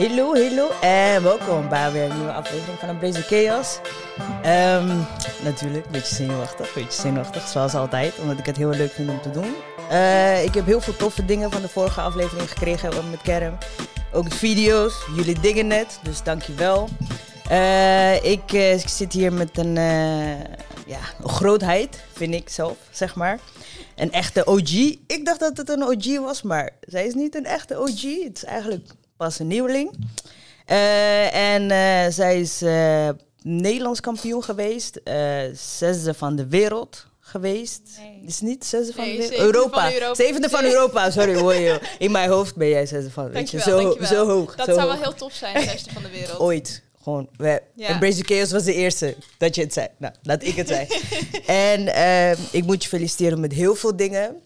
Hallo, hallo en welkom bij weer een nieuwe aflevering van Unbrazen Chaos. Ehm, natuurlijk, een beetje zenuwachtig, een beetje zenuwachtig, zoals altijd, omdat ik het heel leuk vind om te doen. Eh, ik heb heel veel toffe dingen van de vorige aflevering gekregen met Kerem. Ook de video's, jullie dingen het, dus dankjewel. Uh, ik, uh, ik zit hier met een, ja, een grootheid, vind ik zelf, zeg maar. Een echte OG. Ik dacht dat het een OG was, maar zij is niet een echte OG. Het is eigenlijk pas een nieuweling. en zij is Nederlands kampioen geweest. zesde van de wereld geweest. Nee. Is niet zesde van Nee, de wereld? Europa. van Europa. Zevende van. Europa, sorry hoor je. In mijn hoofd ben jij zesde van, weet je. Zo, dankjewel. zo hoog. Dat zo zou hoog. wel heel tof zijn, de beste van de wereld. Ooit. Gewoon, we, Ja. Embrace Chaos was de eerste dat je het zei. Nou, laat ik het zijn. en ik moet je feliciteren met heel veel dingen.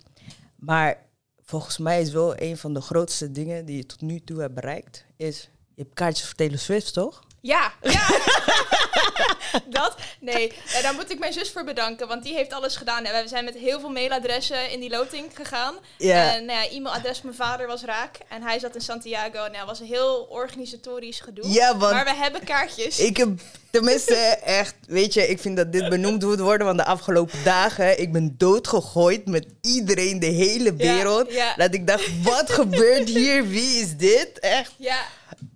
Maar volgens mij is wel een van de grootste dingen die je tot nu toe hebt bereikt... is, je hebt kaartjes voor Taylor Swift, toch? Ja, ja. dat? Nee, Ja, daar moet ik mijn zus voor bedanken, want die heeft alles gedaan. En we zijn met heel veel mailadressen in die loting gegaan. Ja. En nou ja, e-mailadres van mijn vader was raak. En hij zat in Santiago. Nou, het was een heel organisatorisch gedoe. Ja, want- Maar we hebben kaartjes. Ik heb tenminste echt, weet je, ik vind dat dit benoemd moet worden. Want de afgelopen dagen, ik ben doodgegooid met iedereen, de hele wereld. ja. Dat ik dacht, wat gebeurt hier? Wie is dit? Echt. Ja,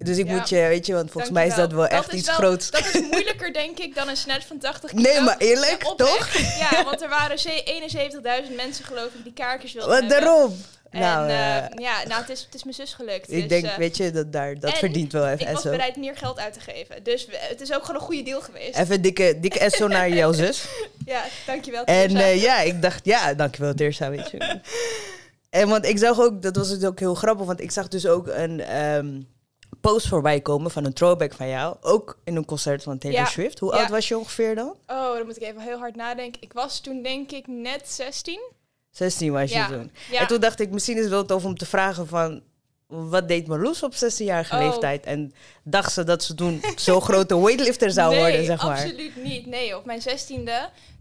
Dus ik Ja. moet je, weet je, want volgens mij is dat wel echt iets wel- groots. Dat is moeilijker, denk ik, dan een snatch van 80 kilo. Nee, maar eerlijk, Ja, toch? Ja, want er waren ze- 71.000 mensen, geloof ik, die kaartjes wilden Wat hebben. daarom? En nou, eh, eh, ja, nou, het is, het is mijn zus gelukt. ik dus, denk, eh, weet je, dat, daar, dat en verdient wel even ik was SO. bereid meer geld uit te geven. Dus we- het is ook gewoon een goede deal geweest. Even dikke, dikke SO naar jouw zus. Ja, dankjewel. En ja, ik dacht, ja, dankjewel Tirsa, weet je. En want ik zag ook, dat was dus ook heel grappig, want ik zag dus ook een ehm, post voorbij komen van een throwback van jou. Ook in een concert van Taylor Ja, Swift. Hoe ja. oud was je ongeveer dan? Oh, dan moet ik even heel hard nadenken. Ik was toen denk ik net 16. 16 was je toen. Ja, En toen dacht ik, misschien is het wel tof om te vragen van... Wat deed Marloes op 16-jarige Oh. leeftijd? En dacht ze dat ze toen zo'n grote weightlifter zou nee, worden, zeg maar. absoluut niet. Nee, op mijn 16e,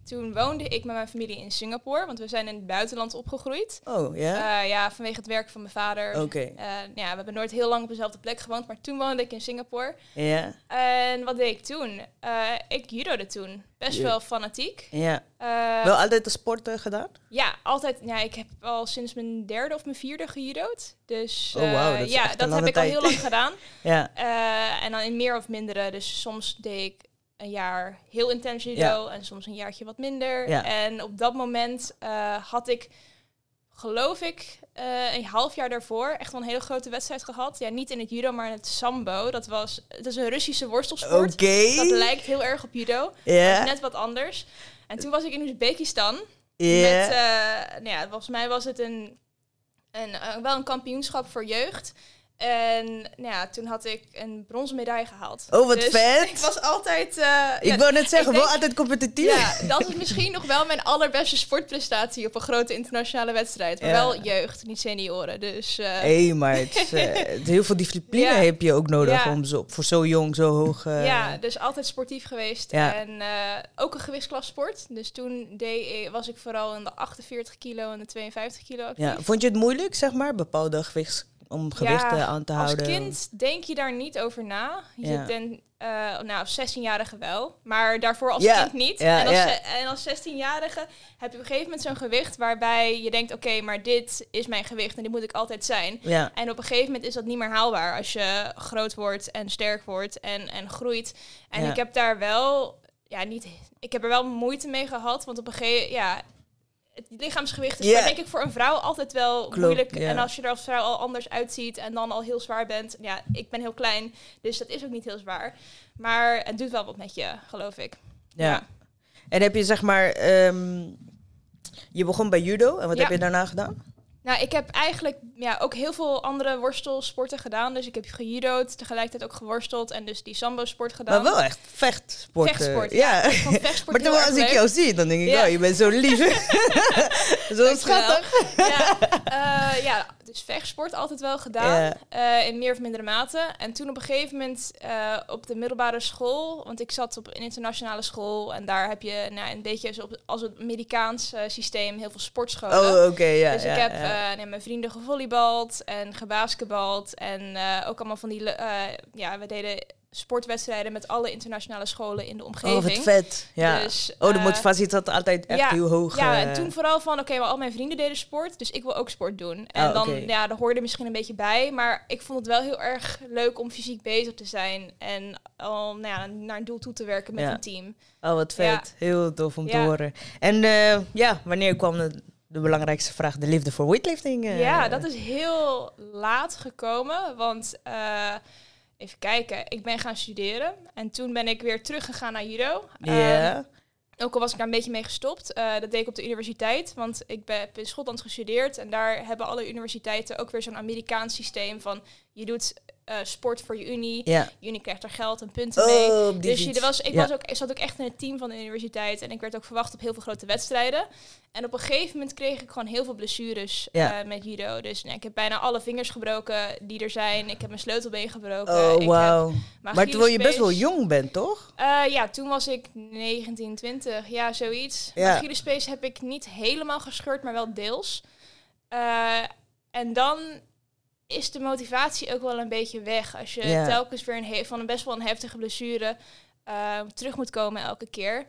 toen woonde ik met mijn familie in Singapore. Want we zijn in het buitenland opgegroeid. Oh, ja? Eh, ja, vanwege het werk van mijn vader. Oké. Eh, ja, we hebben nooit heel lang op dezelfde plek gewoond, maar toen woonde ik in Singapore. Ja, En wat deed ik toen? Eh, ik judode toen. Best wel fanatiek. ja. Wel altijd de sport eh, gedaan? Ja, altijd. Ja, ik heb al sinds mijn derde of mijn vierde gejudo'd. Dus Oh, dat is ja, dat heb ik al heel lang gedaan. Ja. En dan in meer of mindere. Dus soms deed ik een jaar heel intens judo en soms een jaartje wat minder. Ja. En op dat moment eh, had ik, geloof ik, eh, een half jaar daarvoor echt wel een hele grote wedstrijd gehad. Ja, niet in het judo, maar in het sambo. Dat was, het is een Russische worstelsport. Dat lijkt heel erg op judo. Is net wat anders. En toen was ik in Oezbekistan. Ja. Met, eh, nou ja, volgens mij was het een, een, wel een kampioenschap voor jeugd. En nou ja, toen had ik een bronzen medaille gehaald. Oh, wat Dus vet. Ik was altijd... eh, Ik ja, wou net zeggen, wel altijd competitief. ja, dat is misschien nog wel mijn allerbeste sportprestatie op een grote internationale wedstrijd. Maar Ja. wel jeugd, niet senioren. Dus eh, Hé, maar het is heel veel discipline Ja. heb je ook nodig om zo, voor zo jong, zo hoog... ja, dus altijd sportief geweest. En ook een gewichtsklasport. Dus toen deed was ik vooral in de 48 kilo en de 52 kilo actief. ja. Vond je het moeilijk, zeg maar, bepaalde gewichts, om gewichten aan te als houden? kind denk je daar niet over na. Je Ja. bent, eh, nou, als 16-jarige wel, maar daarvoor als Ja, kind niet. en, als, en als 16-jarige heb je op een gegeven moment zo'n gewicht waarbij je denkt, oké, maar dit is mijn gewicht en dit moet ik altijd zijn. En op een gegeven moment is dat niet meer haalbaar als je groot wordt en sterk wordt en, en groeit. En ik heb daar wel, ja, niet, ik heb er wel moeite mee gehad, want op een gegeven ja, het lichaamsgewicht is denk ik voor een vrouw altijd wel Klopt, moeilijk. En als je er als vrouw al anders uitziet en dan al heel zwaar bent, ja, ik ben heel klein, dus dat is ook niet heel zwaar. Maar het doet wel wat met je, geloof ik. ja. En heb je, zeg maar... ehm, je begon bij judo. En wat Ja. heb je daarna gedaan? Nou, ik heb eigenlijk ja, ook heel veel andere worstelsporten gedaan. Dus ik heb gejudo'd, tegelijkertijd ook geworsteld en dus die sambo-sport gedaan. Maar wel echt vechtsport. eh, Vechtsport, ja. Ik vond vechtsport Maar als ik jou zie, dan denk ik, Ja. oh, je bent zo lief. zo schattig. Ja, eh, ja, dus vechtsport altijd wel gedaan. Eh, in meer of mindere mate. En toen op een gegeven moment eh, op de middelbare school, want ik zat op een internationale school en daar heb je nou, een beetje zo op, als het Amerikaans eh, systeem heel veel sportscholen. Oh, oké, ja. dus ik heb nee, mijn vrienden gevolleybald en gebasketbald. En ook allemaal van die... ja, we deden sportwedstrijden met alle internationale scholen in de oh, omgeving. wat vet. Ja. Dus, oh, de eh, motivatie zat altijd echt ja, heel hoog. Ja, eh. en toen vooral van, oké, maar al mijn vrienden deden sport, dus ik wil ook sport doen. En Oh, dan, ja, daar hoorde misschien een beetje bij, maar ik vond het wel heel erg leuk om fysiek bezig te zijn en al nou ja, naar een doel toe te werken met Ja. een team. Oh, wat vet. Heel tof om te horen. En eh, ja, wanneer kwam de, de belangrijkste vraag, de liefde voor weightlifting? eh? Ja, dat is heel laat gekomen, want eh, even kijken, ik ben gaan studeren en toen ben ik weer teruggegaan naar judo. Ja. Ehm, Ook al was ik daar een beetje mee gestopt. Eh, dat deed ik op de universiteit. Want ik ben, heb in Schotland gestudeerd. En daar hebben alle universiteiten ook weer zo'n Amerikaans systeem van... Je doet eh, sport voor je unie. ja. Unie krijgt er geld en punten mee. Oh, Dus je, er was, ik, Ja. was ook, ik zat ook echt in het team van de universiteit. En ik werd ook verwacht op heel veel grote wedstrijden. En op een gegeven moment kreeg ik gewoon heel veel blessures Ja. eh, met judo. Dus nou, ik heb bijna alle vingers gebroken die er zijn. Ik heb mijn sleutelbeen gebroken. Oh, mijn Maar terwijl je best wel jong bent, toch? eh, ja, toen was ik 19, 20, ja, zoiets. Ja. Achillespees heb ik niet helemaal gescheurd, maar wel deels. En dan is de motivatie ook wel een beetje weg. Als je telkens weer een van een best wel een heftige blessure eh, terug moet komen elke keer.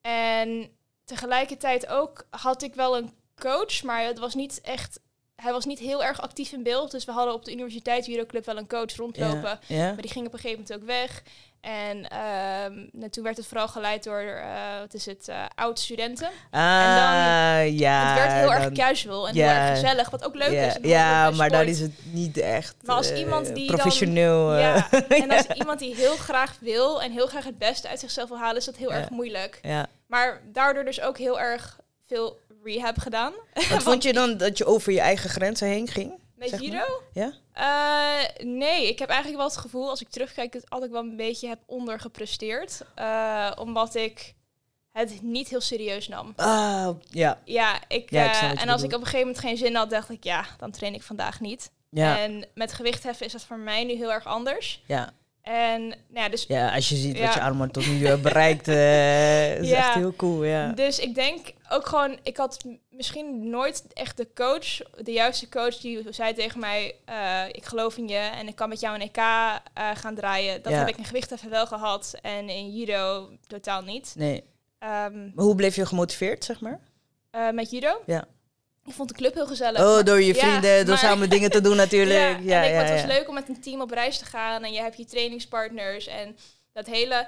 En tegelijkertijd ook had ik wel een coach, maar het was niet echt... Hij was niet heel erg actief in beeld. Dus we hadden op de universiteit Club wel een coach rondlopen. Maar die ging op een gegeven moment ook weg. En ehm, nou, toen werd het vooral geleid door, eh, wat is het, eh oud-studenten. Ah, ja. het werd heel erg dan- casual en heel erg gezellig, wat ook leuk is. en Ja, maar dan is het niet echt Maar als eh, iemand die dan- professioneel. eh, Ja, en als iemand die heel graag wil en heel graag het beste uit zichzelf wil halen, is dat heel erg moeilijk. ja. Maar daardoor dus ook heel erg veel rehab gedaan. Wat vond je dan dat je over je eigen grenzen heen ging? Met maar. judo? Ja? Eh, nee, ik heb eigenlijk wel het gevoel, als ik terugkijk, dat ik altijd wel een beetje heb ondergepresteerd. Eh, omdat ik het niet heel serieus nam. Ah, ja. Ja, ik, Ja, ik eh, en als ik op een gegeven moment geen zin had, dacht ik, ja, dan train ik vandaag niet. Ja. En met gewichtheffen is dat voor mij nu heel erg anders. ja. En nou ja, dus, Ja, als je ziet wat je allemaal tot nu eh, bereikt, is Ja. echt heel cool, ja. dus ik denk ook gewoon, ik had misschien nooit echt de coach, de juiste coach, die zei tegen mij, eh, ik geloof in je en ik kan met jou een EK eh, gaan draaien. Dat Ja. heb ik in gewichtheffen wel gehad en in judo totaal niet. Nee. Ehm, Maar hoe bleef je gemotiveerd, zeg maar? eh, met judo? Ja. Ik vond de club heel gezellig. Oh, maar- door je ja, vrienden, door maar- samen dingen te doen natuurlijk. Ja, Ja, en ik, ja, het was leuk om met een team op reis te gaan en je hebt je trainingspartners en dat hele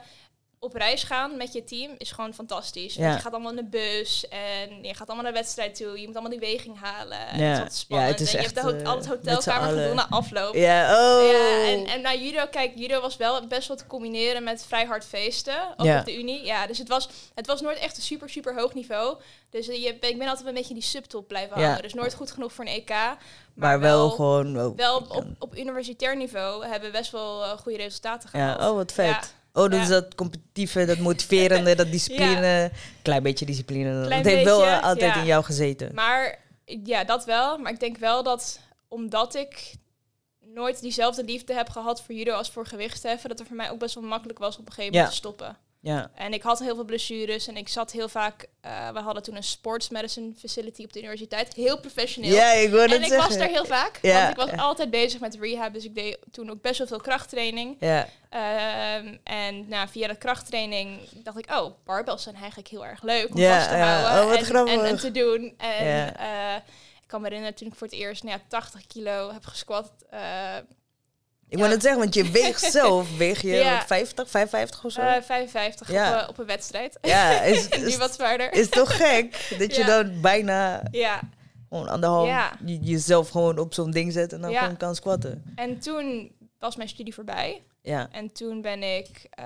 op reis gaan met je team is gewoon fantastisch. Want je gaat allemaal in de bus en je gaat allemaal naar de wedstrijd toe. Je moet allemaal die weging halen. En Ja. het is spannend. Ja, het is en je echt, hebt ho- met z'n hotelkamer na afloop. Ja, oh. Ja, en, en nou, judo, kijk, judo was wel best wel te combineren met vrij hard feesten. Ook Ja. op de Unie. Ja, dus het was, het was nooit echt een super, super hoog niveau. Dus je, ik ben altijd een beetje die subtop blijven Ja. hangen. Dus nooit goed genoeg voor een EK. Maar, maar, wel, gewoon... Oh, wel op, op universitair niveau hebben we best wel eh, goede resultaten gehaald. Ja, oh, wat vet. Ja. Oh, dus Ja. dat competitieve, dat motiverende, dat discipline. Klein beetje discipline. Klein dat heeft wel eh, altijd ja. in jou gezeten. Maar ja, dat wel. Maar ik denk wel dat omdat ik nooit diezelfde liefde heb gehad voor judo als voor gewichtheffen, dat het voor mij ook best wel makkelijk was op een gegeven moment Ja. te stoppen. Ja. En ik had heel veel blessures en ik zat heel vaak... eh, we hadden toen een sports medicine facility op de universiteit. Heel professioneel. ja, ik en ik zeggen. was daar heel vaak. Ja, Want ik was ja. altijd bezig met rehab. Dus ik deed toen ook best wel veel krachttraining. Ja, Ehm, en nou, via de krachttraining dacht ik... Oh, barbells zijn eigenlijk heel erg leuk om Ja, vast te houden. Oh, en, en, en te doen. En Ja. eh, ik kan me herinneren toen ik voor het eerst nou ja, 80 kilo heb gesquat. eh, ik Ja. wil het zeggen, want je weegt zelf, weeg je Ja. wat, 50, 55 of zo? eh, 55 Ja. op, een- op een wedstrijd. ja, is, nu wat zwaarder. is toch gek dat je dan bijna ja, gewoon anderhalf je, jezelf gewoon op zo'n ding zet en dan gewoon kan squatten. en toen was mijn studie voorbij. Ja, En toen ben ik eh,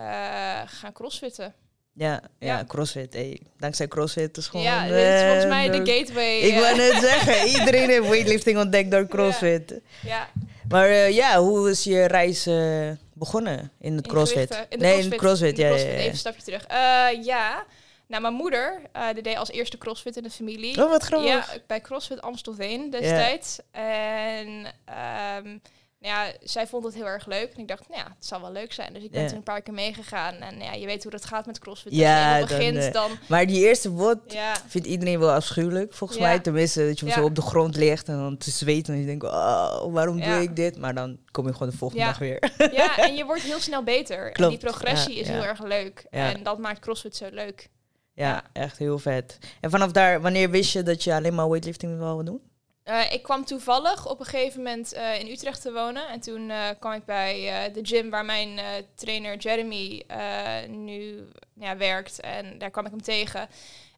gaan crossfitten. ja, ja, Ja. crossfit. Hey. Dankzij crossfit is gewoon... ja, dit is volgens eh, mij de gateway. Ik eh, wou net zeggen, iedereen heeft weightlifting ontdekt door crossfit. ja, Maar eh, ja, hoe is je reis eh, begonnen in het in crossfit? gewichten. In de nee, crossfit. in crossfit, ja, crossfit. Even een stapje terug. Eh, ja, Nou, mijn moeder, eh, die deed als eerste crossfit in de familie. Oh, wat grappig. Ja, bij CrossFit Amstelveen destijds. En ehm, nou ja, zij vond het heel erg leuk. En ik dacht, nou ja, het zal wel leuk zijn. Dus ik ben toen een paar keer meegegaan. En ja, je weet hoe dat gaat met CrossFit. Ja, Als je dan, begint, eh, dan... Maar die eerste WOD Ja, vindt iedereen wel afschuwelijk, volgens Ja. mij. Tenminste, dat je Ja. zo op de grond ligt en dan te zweten. En je denkt, oh, waarom doe ik dit? Maar dan kom je gewoon de volgende dag weer. ja, en je wordt heel snel beter. En die progressie is heel erg leuk. En dat maakt CrossFit zo leuk. ja, Ja. echt heel vet. En vanaf daar, wanneer wist je dat je alleen maar weightlifting wil doen? Eh, ik kwam toevallig op een gegeven moment eh, in Utrecht te wonen. En toen eh, kwam ik bij de gym waar mijn trainer Jeremy nu ja, werkt. En daar kwam ik hem tegen.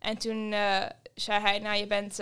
En toen zei hij, nou je bent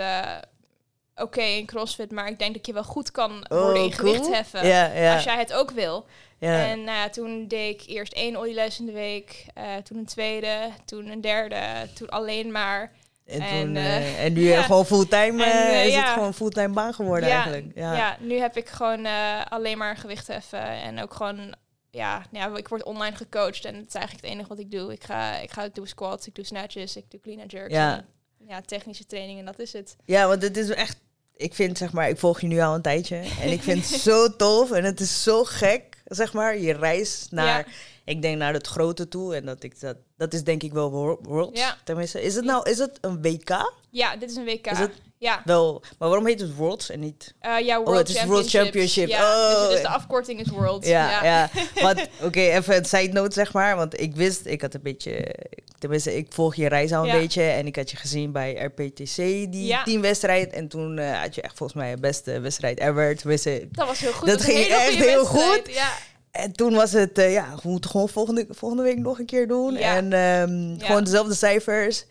oké in CrossFit, maar ik denk dat je wel goed kan worden in gewicht heffen. Oh. Als jij het ook wil. En nou ja, toen deed ik eerst één olieles in de week, toen een tweede, toen een derde, toen alleen maar. En, En, toen, eh, eh, en nu ja. gewoon fulltime, En, eh, is het gewoon fulltime baan geworden ja, eigenlijk. Ja. Ja. nu heb ik gewoon alleen maar gewicht heffen en ook gewoon, ja, nou ja, ik word online gecoacht en het is eigenlijk het enige wat ik doe. Ik ga, ik ga doen squats, ik doe snatches, ik doe clean and jerks. Ja. En, ja, technische training en dat is het. Ja, want het is echt. Ik vind zeg maar, ik volg je nu al een tijdje. En ik vind het zo tof. En het is zo gek, zeg maar. Je reis naar. Ja. Ik denk naar het grote toe. En dat ik dat. Dat is denk ik wel wor- Worlds. Ja. Tenminste, is het nou. Is het een WK? Ja, dit is een WK. Is het- Ja, Wel. Maar waarom heet het Worlds en niet. Eh ja, World Oh, het is World. Championship. Ja, dus, Oh. dus de afkorting is World. Ja, ja. Want, oké, even een side note, zeg maar. Want ik wist, ik had een beetje... Tenminste, ik volg je reis al een Ja. beetje. En ik had je gezien bij RPTC, die Ja. teamwedstrijd. En toen eh, had je echt volgens mij de beste wedstrijd ever. Tenminste, Dat was heel goed. Dat ging echt heel wedstrijd. goed. Ja, En toen was het, eh, ja, we moeten gewoon volgende, volgende week nog een keer doen. Ja. En ehm, Ja. gewoon dezelfde cijfers.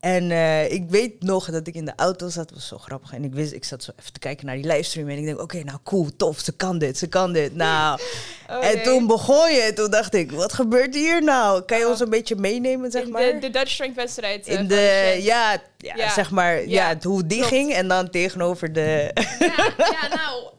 En eh, ik weet nog dat ik in de auto zat, dat was zo grappig. En ik wist, ik zat zo even te kijken naar die livestream. En ik denk, oké, nou cool, tof, ze kan dit, ze kan dit. Nou, Oh, en nee. toen begon je. En toen dacht ik, wat gebeurt hier nou? Kan je Oh. ons een beetje meenemen, zeg in maar? de, de Dutch Strength wedstrijd. eh, in de, ja, ja, Ja. zeg maar, ja, hoe die klopt. ging. En dan tegenover de... Ja, ja, nou,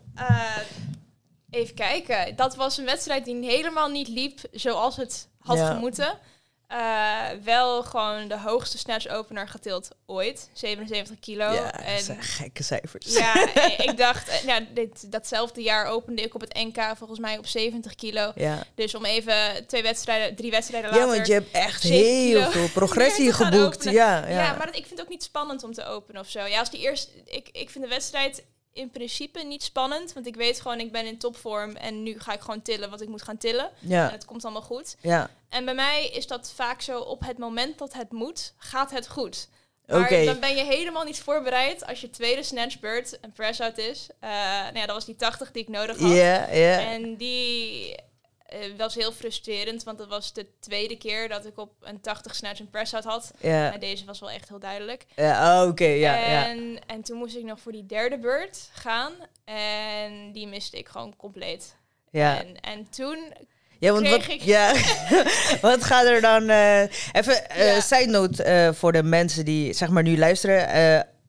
even kijken. Dat was een wedstrijd die helemaal niet liep zoals het had Ja. gemoeten. Eh, wel gewoon de hoogste snatch opener getild ooit. 77 kilo. ja, dat en zijn gekke cijfers. ja, eh, ik dacht, eh, ja, dit, datzelfde jaar opende ik op het NK volgens mij op 70 kilo. ja. Dus om even twee wedstrijden, drie wedstrijden Ja, later... want je hebt echt heel kilo veel progressie geboekt. Ja, ja. Ja, maar dat, ik vind het ook niet spannend om te openen of zo. Ja, als die eerst, ik, ik vind de wedstrijd in principe niet spannend. Want ik weet gewoon, ik ben in topvorm. En nu ga ik gewoon tillen wat ik moet gaan tillen. En ja, het komt allemaal goed. ja. En bij mij is dat vaak zo, op het moment dat het moet, gaat het goed. Maar dan ben je helemaal niet voorbereid als je tweede snatchbeurt een press-out is. Eh, nou ja, dat was die 80 die ik nodig had. Ja. En die eh, was heel frustrerend, want dat was de tweede keer dat ik op een 80 snatch een press-out had. Ja, En deze was wel echt heel duidelijk. ja oh, oké, ja, en, en toen moest ik nog voor die derde beurt gaan. En die miste ik gewoon compleet. Ja, En, en toen... ja want wat, ik- ja. wat gaat er dan... eh, even, Ja. side note voor de mensen die zeg maar nu luisteren.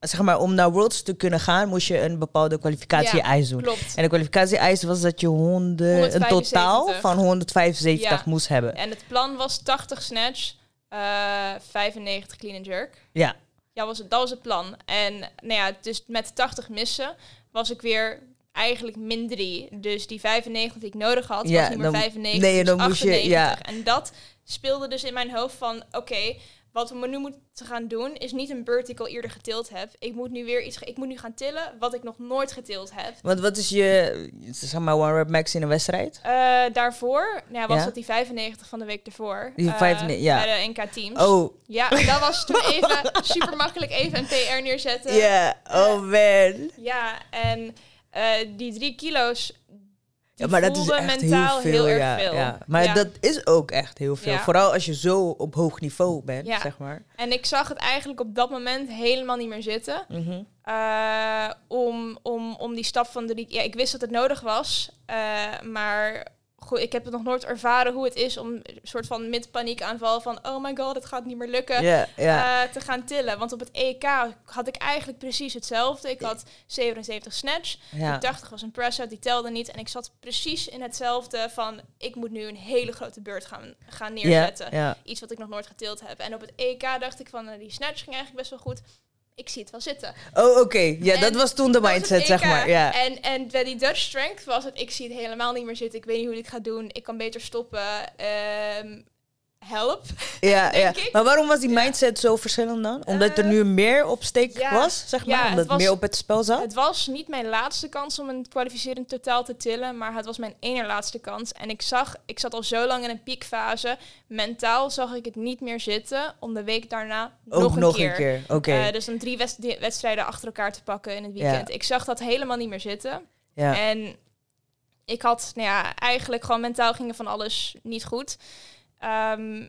Eh, zeg maar, om naar Worlds te kunnen gaan, moest je een bepaalde kwalificatie-eis doen. Klopt. En de kwalificatie-eis was dat je honderd, een 175. totaal van 175 Ja. moest hebben. En het plan was 80 snatch, eh 95 clean and jerk. Ja, Ja, was het, dat was het plan. En nou ja, dus met 80 missen was ik weer eigenlijk min 3. Dus die 95 die ik nodig had, Ja, was niet meer dan- 95, nee, dus dan moest je- 98. ja. En dat speelde dus in mijn hoofd van, oké, wat we nu moeten gaan doen, is niet een beurt die ik al eerder getild heb. Ik moet nu weer iets, ik moet nu gaan tillen wat ik nog nooit getild heb. want wat is je, zeg maar, one rep max in een wedstrijd? Eh, daarvoor nou ja, was Ja? dat die 95 van de week ervoor. Die eh, 95, ja. Bij de NK Teams. Oh, Ja, dat was toen even super makkelijk even een PR neerzetten. ja, oh man. Ja, en eh, die drie kilo's. Ja, maar dat is echt heel veel. erg ja, veel. ja. Maar Ja. dat is ook echt heel veel. Vooral als je zo op hoog niveau bent, zeg maar. En ik zag het eigenlijk op dat moment helemaal niet meer zitten. Mhm. eh, om, om, om die stap van de... Ja, ik wist dat het nodig was. eh, maar goed, ik heb het nog nooit ervaren hoe het is om een soort van met paniekaanval van oh my god, het gaat niet meer lukken. Eh, te gaan tillen. Want op het EK had ik eigenlijk precies hetzelfde. Ik had 77 snatch, ja. die 80 was een press-out, die telde niet. En ik zat precies in hetzelfde van ik moet nu een hele grote beurt gaan, gaan neerzetten. Iets wat ik nog nooit getild heb. En op het EK dacht ik van eh, die snatch ging eigenlijk best wel goed. Ik zie het wel zitten. Oh, oké. Ja, En dat was toen de het mindset, zeg maar. Ja. En, en bij die Dutch Strength was het, ik zie het helemaal niet meer zitten. Ik weet niet hoe ik dit ga doen. Ik kan beter stoppen. Ehm, help. Ja, ja. ik. Maar waarom was die mindset zo verschillend dan? Omdat er Eh, nu meer op steek ja. was, zeg maar? Ja, Omdat was- meer op het spel zat? Het was niet mijn laatste kans om een kwalificerend totaal te tillen, maar het was mijn ene laatste kans. En ik zag, ik zat al zo lang in een piekfase. Mentaal zag ik het niet meer zitten om de week daarna Ook nog een nog keer. een keer. Oké. eh, dus dan drie wedstrijden achter elkaar te pakken in het weekend. Ik zag dat helemaal niet meer zitten. ja. En ik had, nou ja, eigenlijk gewoon mentaal ging er van alles niet goed. Ehm,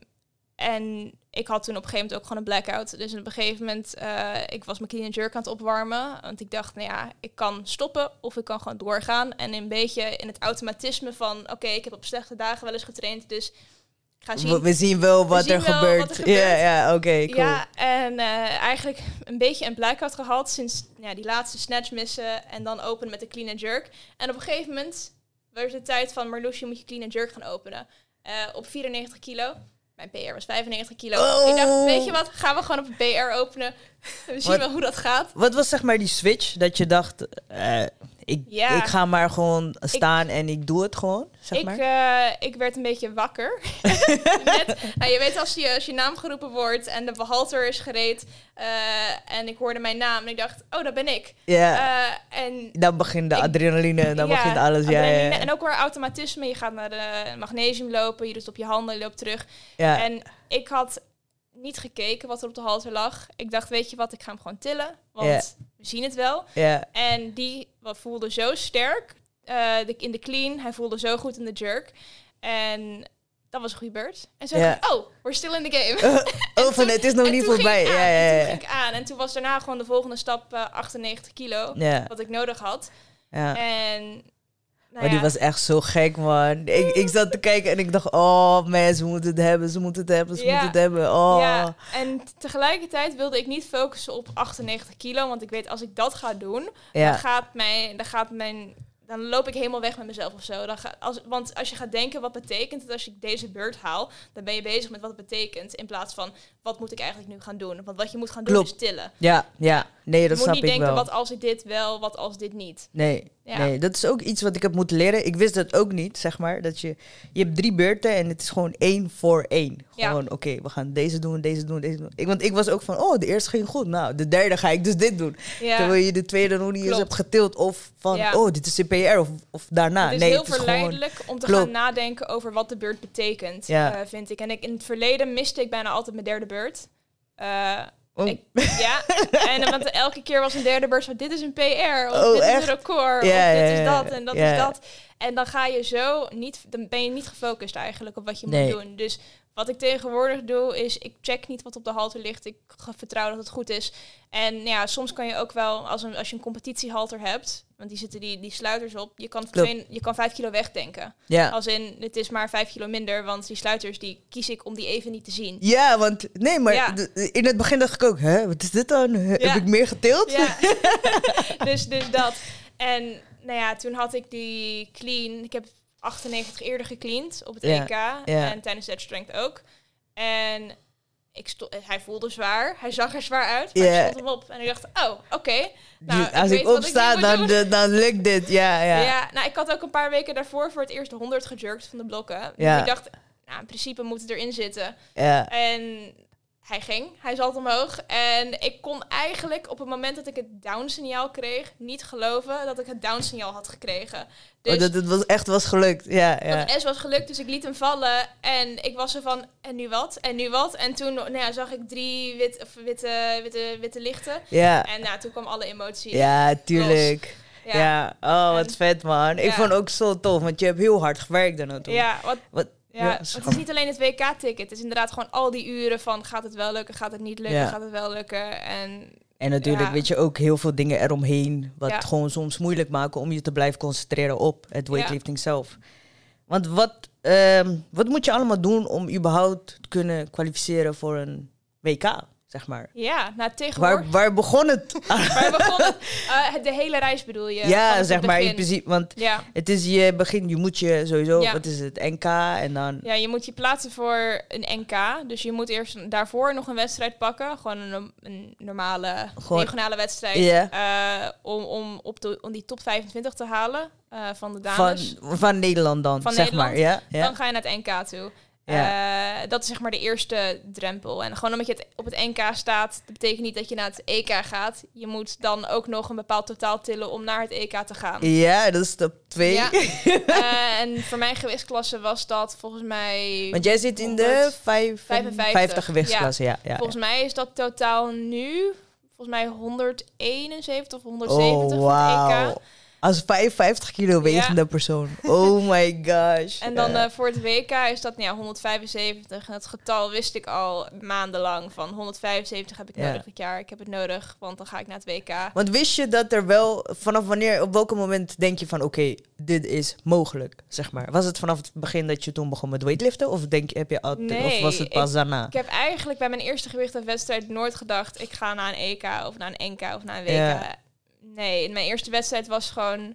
en ik had toen op een gegeven moment ook gewoon een blackout. Dus op een gegeven moment, eh, ik was mijn clean and jerk aan het opwarmen. Want ik dacht, nou ja, ik kan stoppen of ik kan gewoon doorgaan. En een beetje in het automatisme van, oké, ik heb op slechte dagen wel eens getraind, dus ik ga zien. We, zien wel wat, zien er, gebeurt. wat er gebeurt. Ja, ja, oké, cool. Ja, en eh, eigenlijk een beetje een blackout gehad sinds ja, die laatste snatch missen en dan openen met de clean and jerk. En op een gegeven moment werd het tijd van Marloes, je moet je clean and jerk gaan openen. Eh, op 94 kilo. Mijn PR was 95 kilo. Oh. Ik dacht, weet je wat, gaan we gewoon op een PR openen. We zien Wat- wel hoe dat gaat. Wat was zeg maar die switch dat je dacht, eh, ik, Ja. ik ga maar gewoon staan en ik doe het gewoon, zeg Ik, maar? eh, ik werd een beetje wakker. Net, nou, je weet als je, als je naam geroepen wordt en de behalter is gereed eh, en ik hoorde mijn naam en ik dacht, oh, dat ben ik. ja, en dan begint de ik- adrenaline, dan Ja, begint alles. Ja. En ook weer automatisme. Je gaat naar de magnesium lopen, je doet op je handen, je loopt terug. ja. En ik had niet gekeken wat er op de halter lag. Ik dacht, weet je wat, ik ga hem gewoon tillen, want we zien het wel. ja. En die wat voelde zo sterk eh, de, in de clean. Hij voelde zo goed in de jerk. En dat was een goede beurt. En zo dacht ik, oh, we're still in the game. Oh, van het is nog niet voorbij. Ja, ja, En ja. toen ging ik aan. En toen was daarna gewoon de volgende stap eh, 98 kilo. Ja, Wat ik nodig had. ja. En nou maar die ja, was echt zo gek, man. Ik, ik zat te kijken en ik dacht, oh man, ze moeten het hebben, ze moeten het hebben, ze Ja. moeten het hebben. Oh. Ja, en tegelijkertijd wilde ik niet focussen op 98 kilo. Want ik weet, als ik dat ga doen, dan Ja, gaat mijn, dan gaat mijn, dan loop ik helemaal weg met mezelf of zo. Dan ga, als, want als je gaat denken, wat betekent het als ik deze beurt haal? Dan ben je bezig met wat het betekent. In plaats van, wat moet ik eigenlijk nu gaan doen? Want wat je moet gaan doen Klopt. is tillen. ja, ja. Nee, Je dat moet snap niet ik denken, wel. wat als ik dit wel, wat als dit niet. Nee, Ja. nee, dat is ook iets wat ik heb moeten leren. Ik wist dat ook niet, zeg maar. Dat je, je hebt drie beurten en het is gewoon één voor één. Ja. Gewoon, oké, we gaan deze doen, deze doen, deze doen. Ik, want ik was ook van, oh, de eerste ging goed. Nou, de derde ga ik dus dit doen. Ja. Terwijl je de tweede nog niet eens hebt getild. Of van, oh, dit is CPR of, of daarna. het is nee, heel het is gewoon... verleidelijk om te Klopt. gaan nadenken over wat de beurt betekent, Ja. eh, vind ik. En ik, in het verleden miste ik bijna altijd mijn derde beurt. Eh, Oh. ik- ja, en want elke keer was een derde beurt van dit is een PR, of Oh, dit is een record, Ja, of dit is dat en dat is dat. En dan ga je zo niet, dan ben je niet gefocust eigenlijk op wat je Nee. moet doen. Dus wat ik tegenwoordig doe, is ik check niet wat op de halter ligt. Ik vertrouw dat het goed is. En ja, soms kan je ook wel, als, een, als je een competitiehalter hebt, want die zitten die, die sluiters op, je kan, twee, je kan vijf kilo wegdenken. Ja. Als in, het is maar vijf kilo minder, want die sluiters, die kies ik om die even niet te zien. ja, want nee, maar Ja. in het begin dacht ik ook, hè, wat is dit dan? Heb ik meer getild? Ja, dus, dus dat. En nou ja, toen had ik die clean. Ik heb 98 eerder gecleaned op het EK. En tijdens Edge Strength ook. En ik hij voelde zwaar. Hij zag er zwaar uit. Maar ik stond hem op. En ik dacht, oh, oké. Nou, als ik opsta, dan, dan lukt dit. Ja, ja. Ja. nou, ik had ook een paar weken daarvoor voor het eerst 100 gejurkt van de blokken. Dus ik dacht, nou, in principe moet het erin zitten. ja. En hij ging, hij zat omhoog. En ik kon eigenlijk op het moment dat ik het down-signaal kreeg, niet geloven dat ik het down-signaal had gekregen. Dus oh, dat het was echt was gelukt. Ja, ja. dat S was gelukt, dus ik liet hem vallen. En ik was er van, en nu wat? En nu wat? En toen nou ja, zag ik drie wit, of witte, witte, witte lichten. Ja, En nou, toen kwam alle emotie. ja, tuurlijk. Ja. Ja. Oh, wat En- vet, man. Ik vond het ook zo tof, want je hebt heel hard gewerkt daar naartoe. Ja, wat, Wat, ja, het is niet alleen het WK-ticket. Het is inderdaad gewoon al die uren van gaat het wel lukken, gaat het niet lukken, Ja. gaat het wel lukken. En En natuurlijk Ja. weet je ook heel veel dingen eromheen, wat gewoon soms moeilijk maken om je te blijven concentreren op het weightlifting zelf. Want wat, ehm, wat moet je allemaal doen om überhaupt te kunnen kwalificeren voor een WK, zeg maar? Ja, nou tegenwoordig... waar begon het? Waar begon het? Eh, de hele reis bedoel je? ja, zeg maar in principe. Want Ja. het is je begin, je moet je sowieso, Ja. wat is het, NK en dan... ja, je moet je plaatsen voor een NK. Dus je moet eerst daarvoor nog een wedstrijd pakken. Gewoon een, een normale Gewoon- regionale wedstrijd. Eh, om, om, op de, om die top 25 te halen eh, van de Van, dames. van Nederland dan, Van zeg Nederland. maar. Ja, ja. Dan ga je naar het NK toe. Ja. Eh, dat is zeg maar de eerste drempel. En gewoon omdat je het op het NK staat, dat betekent niet dat je naar het EK gaat. Je moet dan ook nog een bepaald totaal tillen om naar het EK te gaan. ja, dat is stap 2. Ja. Eh, en voor mijn gewichtsklasse was dat volgens mij... Want jij zit in de 100, 55, 55 gewichtsklasse, ja. ja, Volgens mij is dat totaal nu, volgens mij 171 of Oh, 170 van het EK. Als 55 kilo wegende persoon. Oh my gosh. En dan Ja. eh, voor het WK is dat nou ja, 175. En het getal wist ik al maandenlang. Van 175 heb ik Ja. nodig dit jaar. Ik heb het nodig, want dan ga ik naar het WK. Want wist je dat er wel, vanaf wanneer, op welk moment denk je van, oké, dit is mogelijk, zeg maar. Was het vanaf het begin dat je toen begon met weightliften? Of denk je, heb je altijd, of was het pas ik- daarna? Ik heb eigenlijk bij mijn eerste gewichtenwedstrijd nooit gedacht... ik ga naar een EK of naar een NK of naar een WK. Ja. Nee, in mijn eerste wedstrijd was gewoon...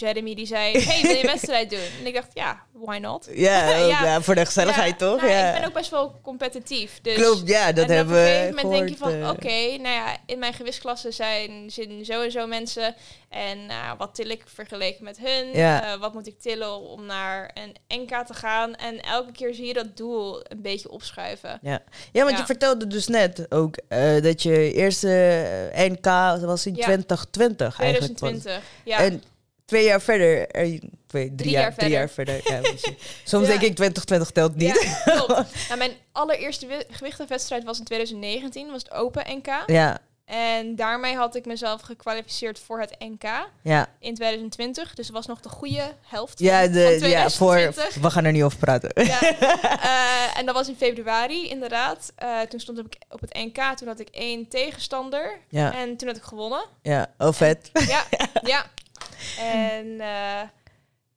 Jeremy die zei, hey, wil je een wedstrijd doen? En ik dacht, ja, why not? Ja, Ja. ja, voor de gezelligheid Ja, toch? nou, ja. Ik ben ook best wel competitief. Dus Klopt, ja, dat en hebben op een we gegeven moment denk je van, oké, eh. nou ja, in mijn gewichtsklasse zijn, zijn zo en zo mensen. En nou, wat til ik vergeleken met hun? Ja. Eh, wat moet ik tillen om naar een NK te gaan? En elke keer zie je dat doel een beetje opschuiven. Ja, ja want je vertelde dus net ook eh, dat je eerste NK was in Ja. 2020 eigenlijk. was. 2020, ja. En twee jaar verder, eh, twee, drie, Drie jaar, jaar drie jaar verder. Ja. Soms Ja. denk ik 2020 telt niet. Ja, nou, mijn allereerste wi- gewichtenwedstrijd was in 2019, was het Open NK. Ja, En daarmee had ik mezelf gekwalificeerd voor het NK ja. in 2020. Dus het was nog de goede helft Ja, de, van ja voor, 2020. we gaan er niet over praten. Ja. Eh, en dat was in februari, inderdaad. Eh, toen stond ik op het NK. Toen had ik één tegenstander. Ja, En toen had ik gewonnen. ja. Oh, vet. Ja, ja. En eh,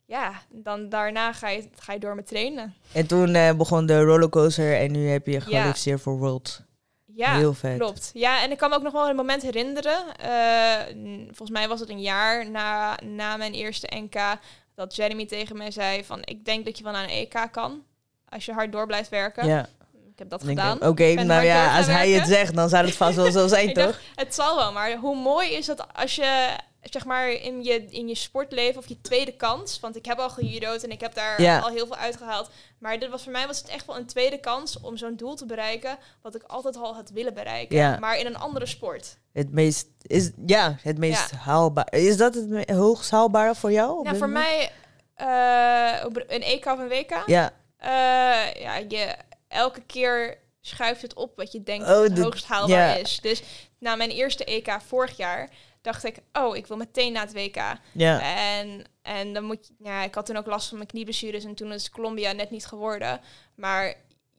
ja, dan daarna ga je, ga je door met trainen. En toen eh, begon de rollercoaster en nu heb je gekwalificeerd voor World. Ja, Heel vet. klopt. Ja, en ik kan me ook nog wel een moment herinneren. eh, volgens mij was het een jaar na, na mijn eerste NK... dat Jeremy tegen mij zei van... ik denk dat je wel naar een EK kan... als je hard door blijft werken. Ja. Ik heb dat denk gedaan. Oké, nou ja, als hij het zegt, dan zou het vast wel zo zijn, toch? dacht, het zal wel, maar hoe mooi is dat als je zeg maar in je, in je sportleven of je tweede kans, want ik heb al gejudo'd en ik heb daar Ja. al heel veel uitgehaald, maar dit was voor mij was het echt wel een tweede kans om zo'n doel te bereiken wat ik altijd al had willen bereiken, Ja. maar in een andere sport. Het meest, is, ja, het meest haalbaar. Is dat het hoogst haalbare voor jou? Nou, dit voor mij eh, een EK of een WK, Ja, eh, ja, je elke keer schuift het op wat je denkt Oh, dat het hoogst haalbaar ja. is. Dus na mijn eerste EK vorig jaar dacht ik, oh, ik wil meteen naar het WK. ja. En, en dan moet je, ja, ik had toen ook last van mijn knieblessures en toen is Colombia net niet geworden. Maar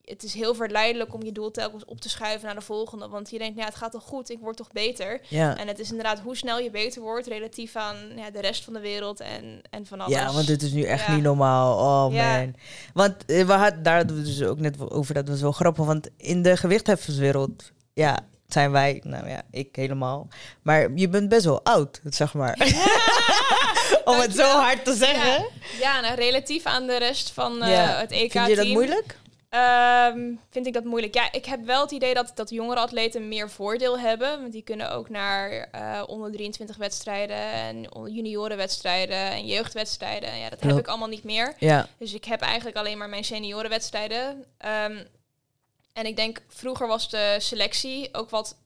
het is heel verleidelijk om je doel telkens op te schuiven naar de volgende. Want je denkt, ja, het gaat toch goed, ik word toch beter. ja. En het is inderdaad hoe snel je beter wordt relatief aan ja, de rest van de wereld en, en van alles. Ja, want het is nu echt Ja. niet normaal. Oh man. Want eh, we hadden daar hadden we dus ook net over, dat was wel grappig. Want in de gewichthefferswereld, ja, zijn wij, nou ja, ik helemaal. Maar je bent best wel oud, zeg maar. Om het zo hard te zeggen. Ja, nou, relatief aan de rest van eh, het EK-team. Vind je dat moeilijk? Ehm, vind ik dat moeilijk. Ja, ik heb wel het idee dat, dat jongere atleten meer voordeel hebben. Want die kunnen ook naar eh, onder 23 wedstrijden en juniorenwedstrijden en jeugdwedstrijden. Ja, dat heb ik allemaal niet meer. Ja, Dus ik heb eigenlijk alleen maar mijn seniorenwedstrijden. Ehm, en ik denk, vroeger was de selectie ook wat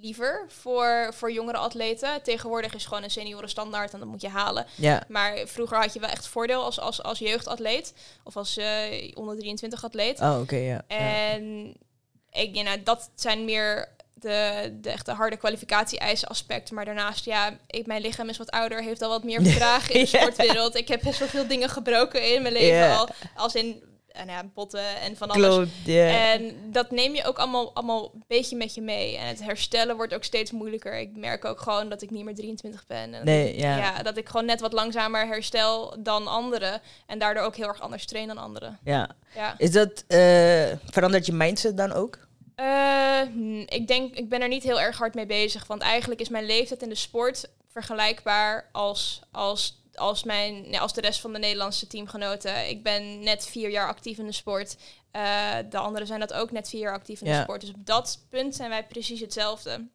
liever voor, voor jongere atleten. Tegenwoordig is gewoon een senioren standaard en dat moet je halen. ja, Maar vroeger had je wel echt voordeel als, als, als jeugdatleet of als eh, onder 23 atleet. oh oké, ja. ja. En ik, ja, nou, dat zijn meer de, de echte harde kwalificatie-eisen aspecten. Maar daarnaast, ja, ik, mijn lichaam is wat ouder, heeft al wat meer verdragen in de sportwereld. Ik heb best wel veel dingen gebroken in mijn leven al. Als in en ja, botten en van alles. Klopt. En dat neem je ook allemaal, allemaal een beetje met je mee. En het herstellen wordt ook steeds moeilijker. Ik merk ook gewoon dat ik niet meer 23 ben. En dat Nee, ik- ja. dat ik gewoon net wat langzamer herstel dan anderen. En daardoor ook heel erg anders train dan anderen. ja. Ja. Is dat, eh, verandert je mindset dan ook? Eh, hm, ik denk, ik ben er niet heel erg hard mee bezig. Want eigenlijk is mijn leeftijd in de sport vergelijkbaar als, als, als, mijn, als de rest van de Nederlandse teamgenoten. Ik ben net vier jaar actief in de sport. Eh, de anderen zijn dat ook net vier jaar actief in de sport. Dus op dat punt zijn wij precies hetzelfde.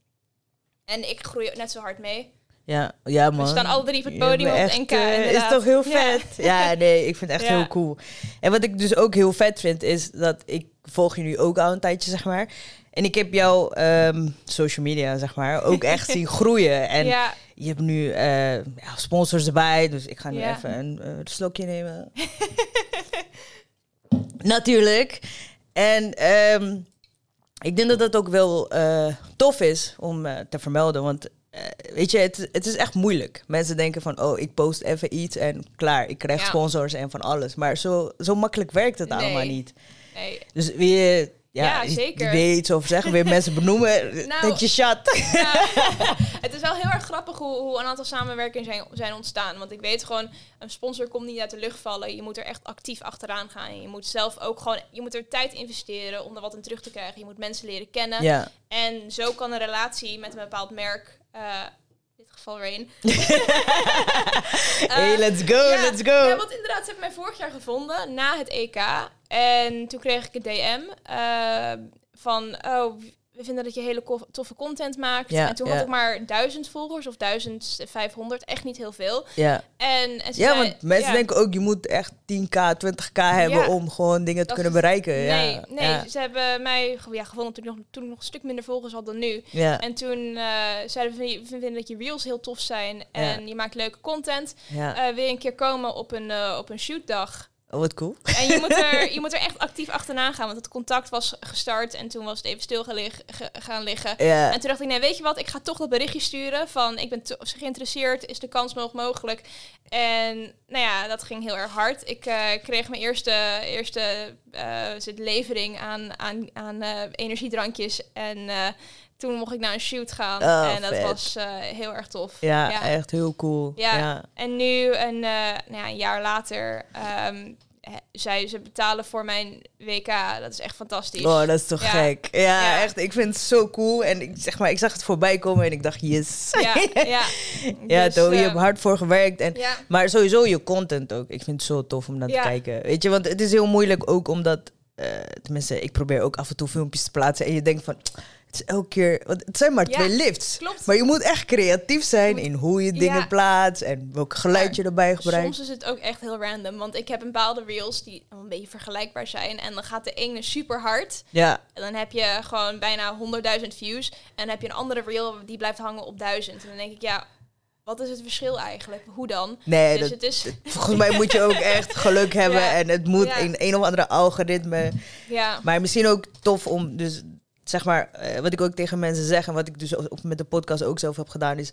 En ik groei net zo hard mee. Ja, ja man. We staan alle drie op het podium bent op het NK. eh, is toch heel vet? Ja, nee, ik vind het echt heel cool. En wat ik dus ook heel vet vind, is dat ik volg je nu ook al een tijdje, zeg maar. En ik heb jouw ehm, social media, zeg maar, ook echt zien groeien. En ja, je hebt nu eh, ja, sponsors erbij, dus ik ga nu Ja. even een eh, slokje nemen. Natuurlijk. En ehm, ik denk dat dat ook wel eh, tof is om te vermelden, want weet je, het, het is echt moeilijk. Mensen denken van, oh, ik post even iets en klaar, ik krijg Ja. sponsors en van alles. Maar zo, zo makkelijk werkt het Nee. allemaal niet. nee. Dus weer, ja, Ja, zeker. wil je iets over zeggen, weer mensen benoemen, Nou, dat je. Ja, het is wel heel erg grappig hoe, hoe een aantal samenwerkingen zijn, zijn ontstaan. Want ik weet gewoon, een sponsor komt niet uit de lucht vallen. Je moet er echt actief achteraan gaan. Je moet zelf ook gewoon, je moet er tijd investeren om er wat in terug te krijgen. Je moet mensen leren kennen. Ja, En zo kan een relatie met een bepaald merk, eh, in dit geval Rain. hey, let's go, ja, let's go. Ja, want inderdaad, ze hebben mij vorig jaar gevonden na het EK. En toen kreeg ik een DM eh, van, oh, we vinden dat je hele toffe content maakt. Ja, en toen ja. had ik maar duizend volgers of 1500, echt niet heel veel. Ja. En, en ze Ja, zei- want mensen ja, denken ook, je moet echt 10k, 20k hebben om gewoon dingen te kunnen bereiken. Nee, ja. nee ze hebben mij ja, gevonden toen ik, nog, toen ik nog een stuk minder volgers had dan nu. Ja. En toen eh, zeiden we, we vinden dat je reels heel tof zijn en je maakt leuke content. Eh wil je een keer komen op een, op een shootdag? Oh, wat cool. En je moet, er, je moet er echt actief achteraan gaan, want het contact was gestart en toen was het even stil gaan, lig- ge- gaan liggen. Ja. En toen dacht ik, nee, weet je wat, ik ga toch dat berichtje sturen van ik ben geïnteresseerd, is de kans nog mogelijk? En nou ja, dat ging heel erg hard. Ik eh, kreeg mijn eerste, eerste zit levering aan, aan, aan eh, energiedrankjes en toen mocht ik naar een shoot gaan Oh, en dat vet. was eh, heel erg tof. Ja, echt heel cool. Ja. Ja. En nu, een, eh, nou ja, een jaar later, hè, zij ze betalen voor mijn WK. Dat is echt fantastisch. Oh, dat is toch Ja. gek. Ja, Ja. echt. Ik vind het zo cool. En ik, zeg maar, ik zag het voorbij komen en ik dacht, yes. ja, ja. ja, Dus, toch, je eh, hebt hard voor gewerkt. En, Ja, Maar sowieso je content ook. Ik vind het zo tof om naar te kijken. Weet je, want het is heel moeilijk ook omdat... eh, tenminste, ik probeer ook af en toe filmpjes te plaatsen. En je denkt van, het is elke keer... Want het zijn maar Ja, twee lifts. klopt. Maar je moet echt creatief zijn in hoe je dingen Ja. plaatst. En welk geluid je erbij gebruikt. Soms is het ook echt heel random. Want ik heb bepaalde reels die een beetje vergelijkbaar zijn. En dan gaat de ene super hard. Ja, En dan heb je gewoon bijna 100.000 views. En dan heb je een andere reel die blijft hangen op 1000. En dan denk ik, ja, wat is het verschil eigenlijk? Hoe dan? nee, dus dat, het is... volgens mij moet je ook echt geluk hebben. Ja. En het moet Ja. in een of andere algoritme. Ja, Maar misschien ook tof om, dus zeg maar, eh, wat ik ook tegen mensen zeg en wat ik dus ook met de podcast ook zelf heb gedaan, is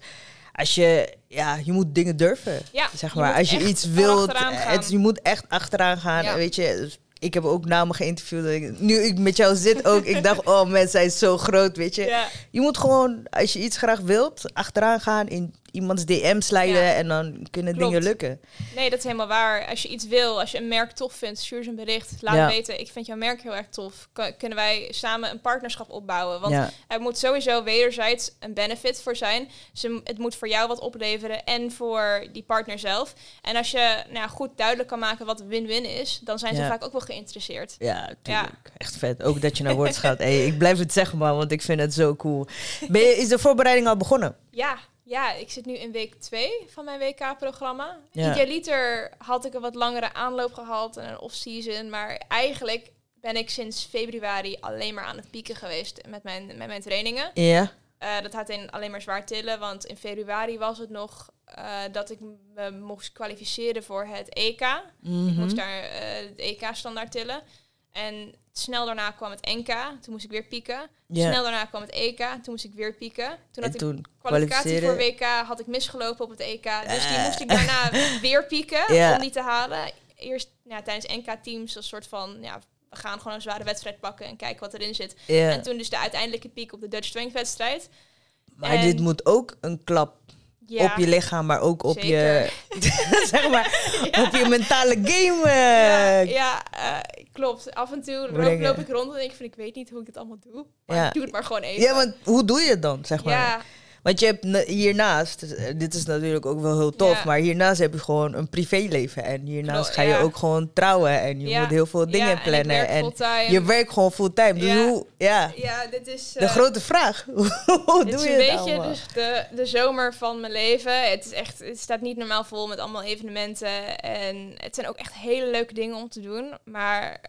als je, ja, je moet dingen durven. ja Zeg maar, als je iets wilt, eh, het, je moet echt achteraan gaan. Ja. Weet je, dus ik heb ook namen geïnterviewd. ik- Nu ik met jou zit ook, ik dacht, oh mensen zijn zo groot, weet je. Ja. Je moet gewoon, als je iets graag wilt, achteraan gaan, in iemands DM slijden Ja. en dan kunnen Klopt. dingen lukken. Nee, dat is helemaal waar. Als je iets wil, als je een merk tof vindt, stuur ze een bericht. Laat Ja. weten, ik vind jouw merk heel erg tof. K- kunnen wij samen een partnerschap opbouwen? Want ja. er moet sowieso wederzijds een benefit voor zijn. Ze, het moet voor jou wat opleveren en voor die partner zelf. En als je nou goed duidelijk kan maken wat win-win is, dan zijn ze vaak ook wel geïnteresseerd. Ja, tuurlijk. Echt vet. Ook dat je naar woord gaat. Hey, ik blijf het zeggen, man, want ik vind het zo cool. Ben je, is de voorbereiding al begonnen? Ja, ja, ik zit nu in week 2 van mijn WK-programma. Ja. Idealiter had ik een wat langere aanloop gehad en een off-season. Maar eigenlijk ben ik sinds februari alleen maar aan het pieken geweest met mijn, met mijn trainingen. Ja. Eh, dat houdt in alleen maar zwaar tillen, want in februari was het nog eh, dat ik me moest kwalificeren voor het EK. Ik Mhm. moest daar eh, het EK-standaard tillen. En snel daarna kwam het NK, toen moest ik weer pieken. Snel daarna kwam het EK, toen moest ik weer pieken. Toen En had ik toen kwalificatie voor. WK had ik misgelopen op het EK. Dus die Eh. moest ik daarna weer pieken om die te halen. eerst ja, tijdens NK-teams een soort van... Ja, we gaan gewoon een zware wedstrijd pakken en kijken wat erin zit. En toen dus de uiteindelijke piek op de Dutch Strength wedstrijd. Maar en- dit moet ook een klap Ja, op je lichaam, maar ook op zeker. je, zeg maar, op je mentale game. Ja, eh, ja eh, klopt. Af en toe loop, ik rond en denk ik van ik weet niet hoe ik dit allemaal doe. Maar ik doe het maar gewoon even. Ja, want hoe doe je het dan, zeg maar? Want je hebt na- hiernaast, eh, dit is natuurlijk ook wel heel tof, Ja. maar hiernaast heb je gewoon een privéleven. En hiernaast Klopt, ga je ja. ook gewoon trouwen en je Ja. moet heel veel dingen en plannen. En, je werkt gewoon fulltime. Dus Ja. hoe, ja, Ja, dit is... de eh, grote vraag. hoe doe is je een het beetje allemaal? dus de, de zomer van mijn leven. Het, is echt, het staat niet normaal vol met allemaal evenementen. En het zijn ook echt hele leuke dingen om te doen. Maar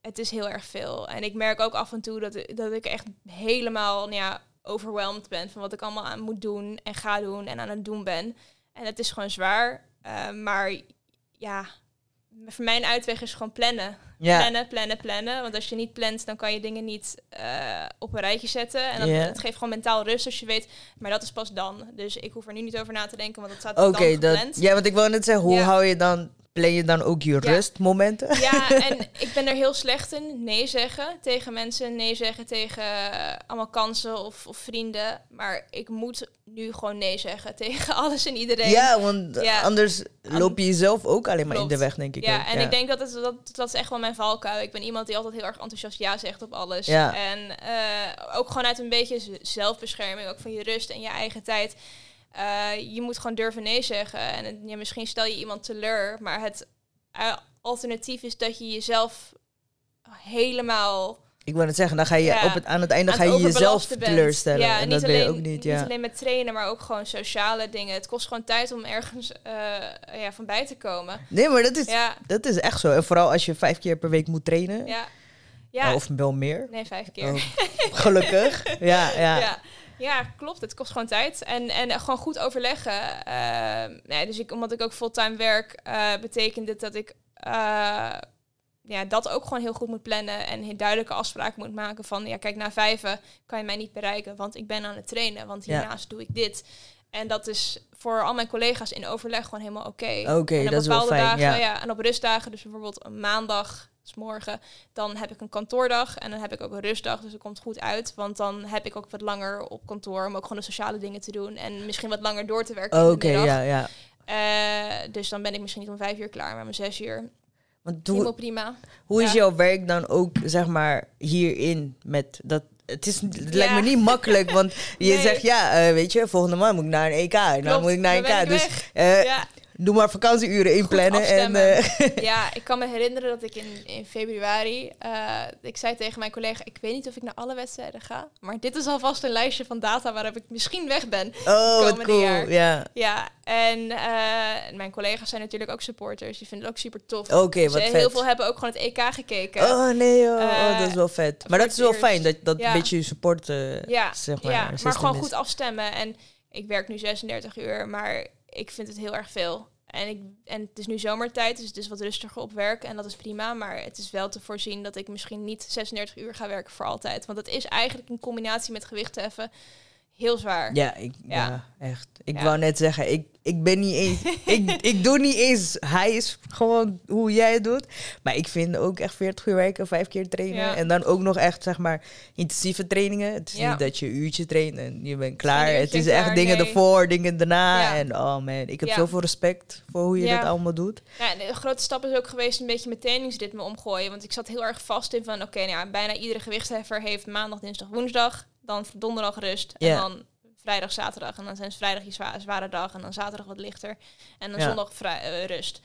het is heel erg veel. En ik merk ook af en toe dat, ik- dat ik echt helemaal nou ja, overwhelmed ben van wat ik allemaal aan moet doen en ga doen en aan het doen ben. En het is gewoon zwaar. Eh, maar ja, voor mijn uitweg is gewoon plannen. Ja, Plannen, plannen, plannen. Want als je niet plant, dan kan je dingen niet eh, op een rijtje zetten. En dat, het geeft gewoon mentaal rust als je weet. Maar dat is pas dan. Dus ik hoef er nu niet over na te denken, want dat staat oké. dan dat gepland. ja, want ik wou net zeggen, hoe Ja. hou je dan, plan je dan ook je rustmomenten? Ja, en ik ben er heel slecht in. Nee zeggen tegen mensen. Nee zeggen tegen eh, allemaal kansen of, of vrienden. Maar ik moet nu gewoon nee zeggen tegen alles en iedereen. Ja, want Ja. anders loop je jezelf ook alleen maar in de weg, denk ik. Ja, ook. en ik denk dat, het, dat dat is echt wel mijn valkuil. Ik ben iemand die altijd heel erg enthousiast ja zegt op alles. Ja. En eh, ook gewoon uit een beetje zelfbescherming, ook van je rust en je eigen tijd. Eh, je moet gewoon durven nee zeggen. En het- ja, misschien stel je iemand teleur, maar het eh, alternatief is dat je jezelf helemaal Ik wou net zeggen, dan ga je Ja. op het, aan het einde aan ga het je jezelf bent. teleurstellen. Ja, en niet dat wil je alleen, ook niet, ja. alleen met trainen, maar ook gewoon sociale dingen. Het kost gewoon tijd om ergens eh, ja, van bij te komen. Nee, maar dat is, Ja, dat is echt zo. En vooral als je vijf keer per week moet trainen. ja. Ja, Of wel meer. nee, vijf keer. Oh, gelukkig. ja, ja. Ja. klopt. Het kost gewoon tijd. En, en gewoon goed overleggen. Eh, nee, dus ik, omdat ik ook fulltime werk, eh, betekent dit dat ik eh, ja, dat ook gewoon heel goed moet plannen. En heel duidelijke afspraken moet maken van... Ja, kijk, na vijven kan je mij niet bereiken, want ik ben aan het trainen. Want Ja. hiernaast doe ik dit. En dat is voor al mijn collega's in overleg gewoon helemaal oké. Oké, en op dat is wel fijn. dagen, ja. ja. en op rustdagen, dus bijvoorbeeld een maandag, is morgen, dan heb ik een kantoordag en dan heb ik ook een rustdag, dus dat komt goed uit, want dan heb ik ook wat langer op kantoor om ook gewoon de sociale dingen te doen en misschien wat langer door te werken. Oké, ja, ja. Eh, dus dan ben ik misschien niet om vijf uur klaar, maar om zes uur. Want hoe, prima. hoe is jouw werk dan ook, zeg maar, hierin met dat... Het, is, het lijkt me niet makkelijk, want je Nee. zegt ja, eh, weet je, volgende maand moet ik naar een EK. Dan moet ik naar een EK. Dus ja, doe maar vakantieuren inplannen. En, eh, ja, ik kan me herinneren dat ik in, in februari, eh, ik zei tegen mijn collega, ik weet niet of ik naar alle wedstrijden ga, maar dit is alvast een lijstje van data waarop ik misschien weg ben. oh, komende cool. jaar. Ja. Ja, en eh, mijn collega's zijn natuurlijk ook supporters. Die vinden het ook super tof. Oké, wat Ze- vet. Heel veel hebben ook gewoon het EK gekeken. Oh nee, oh, oh, dat is wel vet. Maar dat is wel fijn, dat, dat Ja. een beetje je support, ja, zeg maar. ja, maar gewoon is. goed afstemmen. En ik werk nu 36 uur, maar ik vind het heel erg veel. En, ik, en het is nu zomertijd, dus het is wat rustiger op werk. En dat is prima, maar het is wel te voorzien dat ik misschien niet 36 uur ga werken voor altijd. Want het is eigenlijk in combinatie met gewichtheffen heel zwaar. Ja, ik, ja. Ja. echt. Ik Ja. wou net zeggen, ik, ik ben niet eens... ik, ik doe niet eens hij is gewoon hoe jij het doet. Maar ik vind ook echt 40 uur werken, vijf keer trainen. Ja. En dan ook nog echt, zeg maar, intensieve trainingen. Het is niet dat je een uurtje traint en je bent klaar. Het is echt klaar, dingen nee. ervoor, dingen daarna. En oh man, ik heb zoveel respect voor hoe je dat allemaal doet. De grote stap is ook geweest een beetje mijn trainingsritme omgooien. Want ik zat heel erg vast in van, oké, nou bijna iedere gewichtheffer heeft maandag, dinsdag, woensdag. Dan donderdag rust. En dan vrijdag, zaterdag. En dan zijn vrijdag je zwa- zware dag. En dan zaterdag wat lichter. En dan Ja. zondag vrij, eh, rust.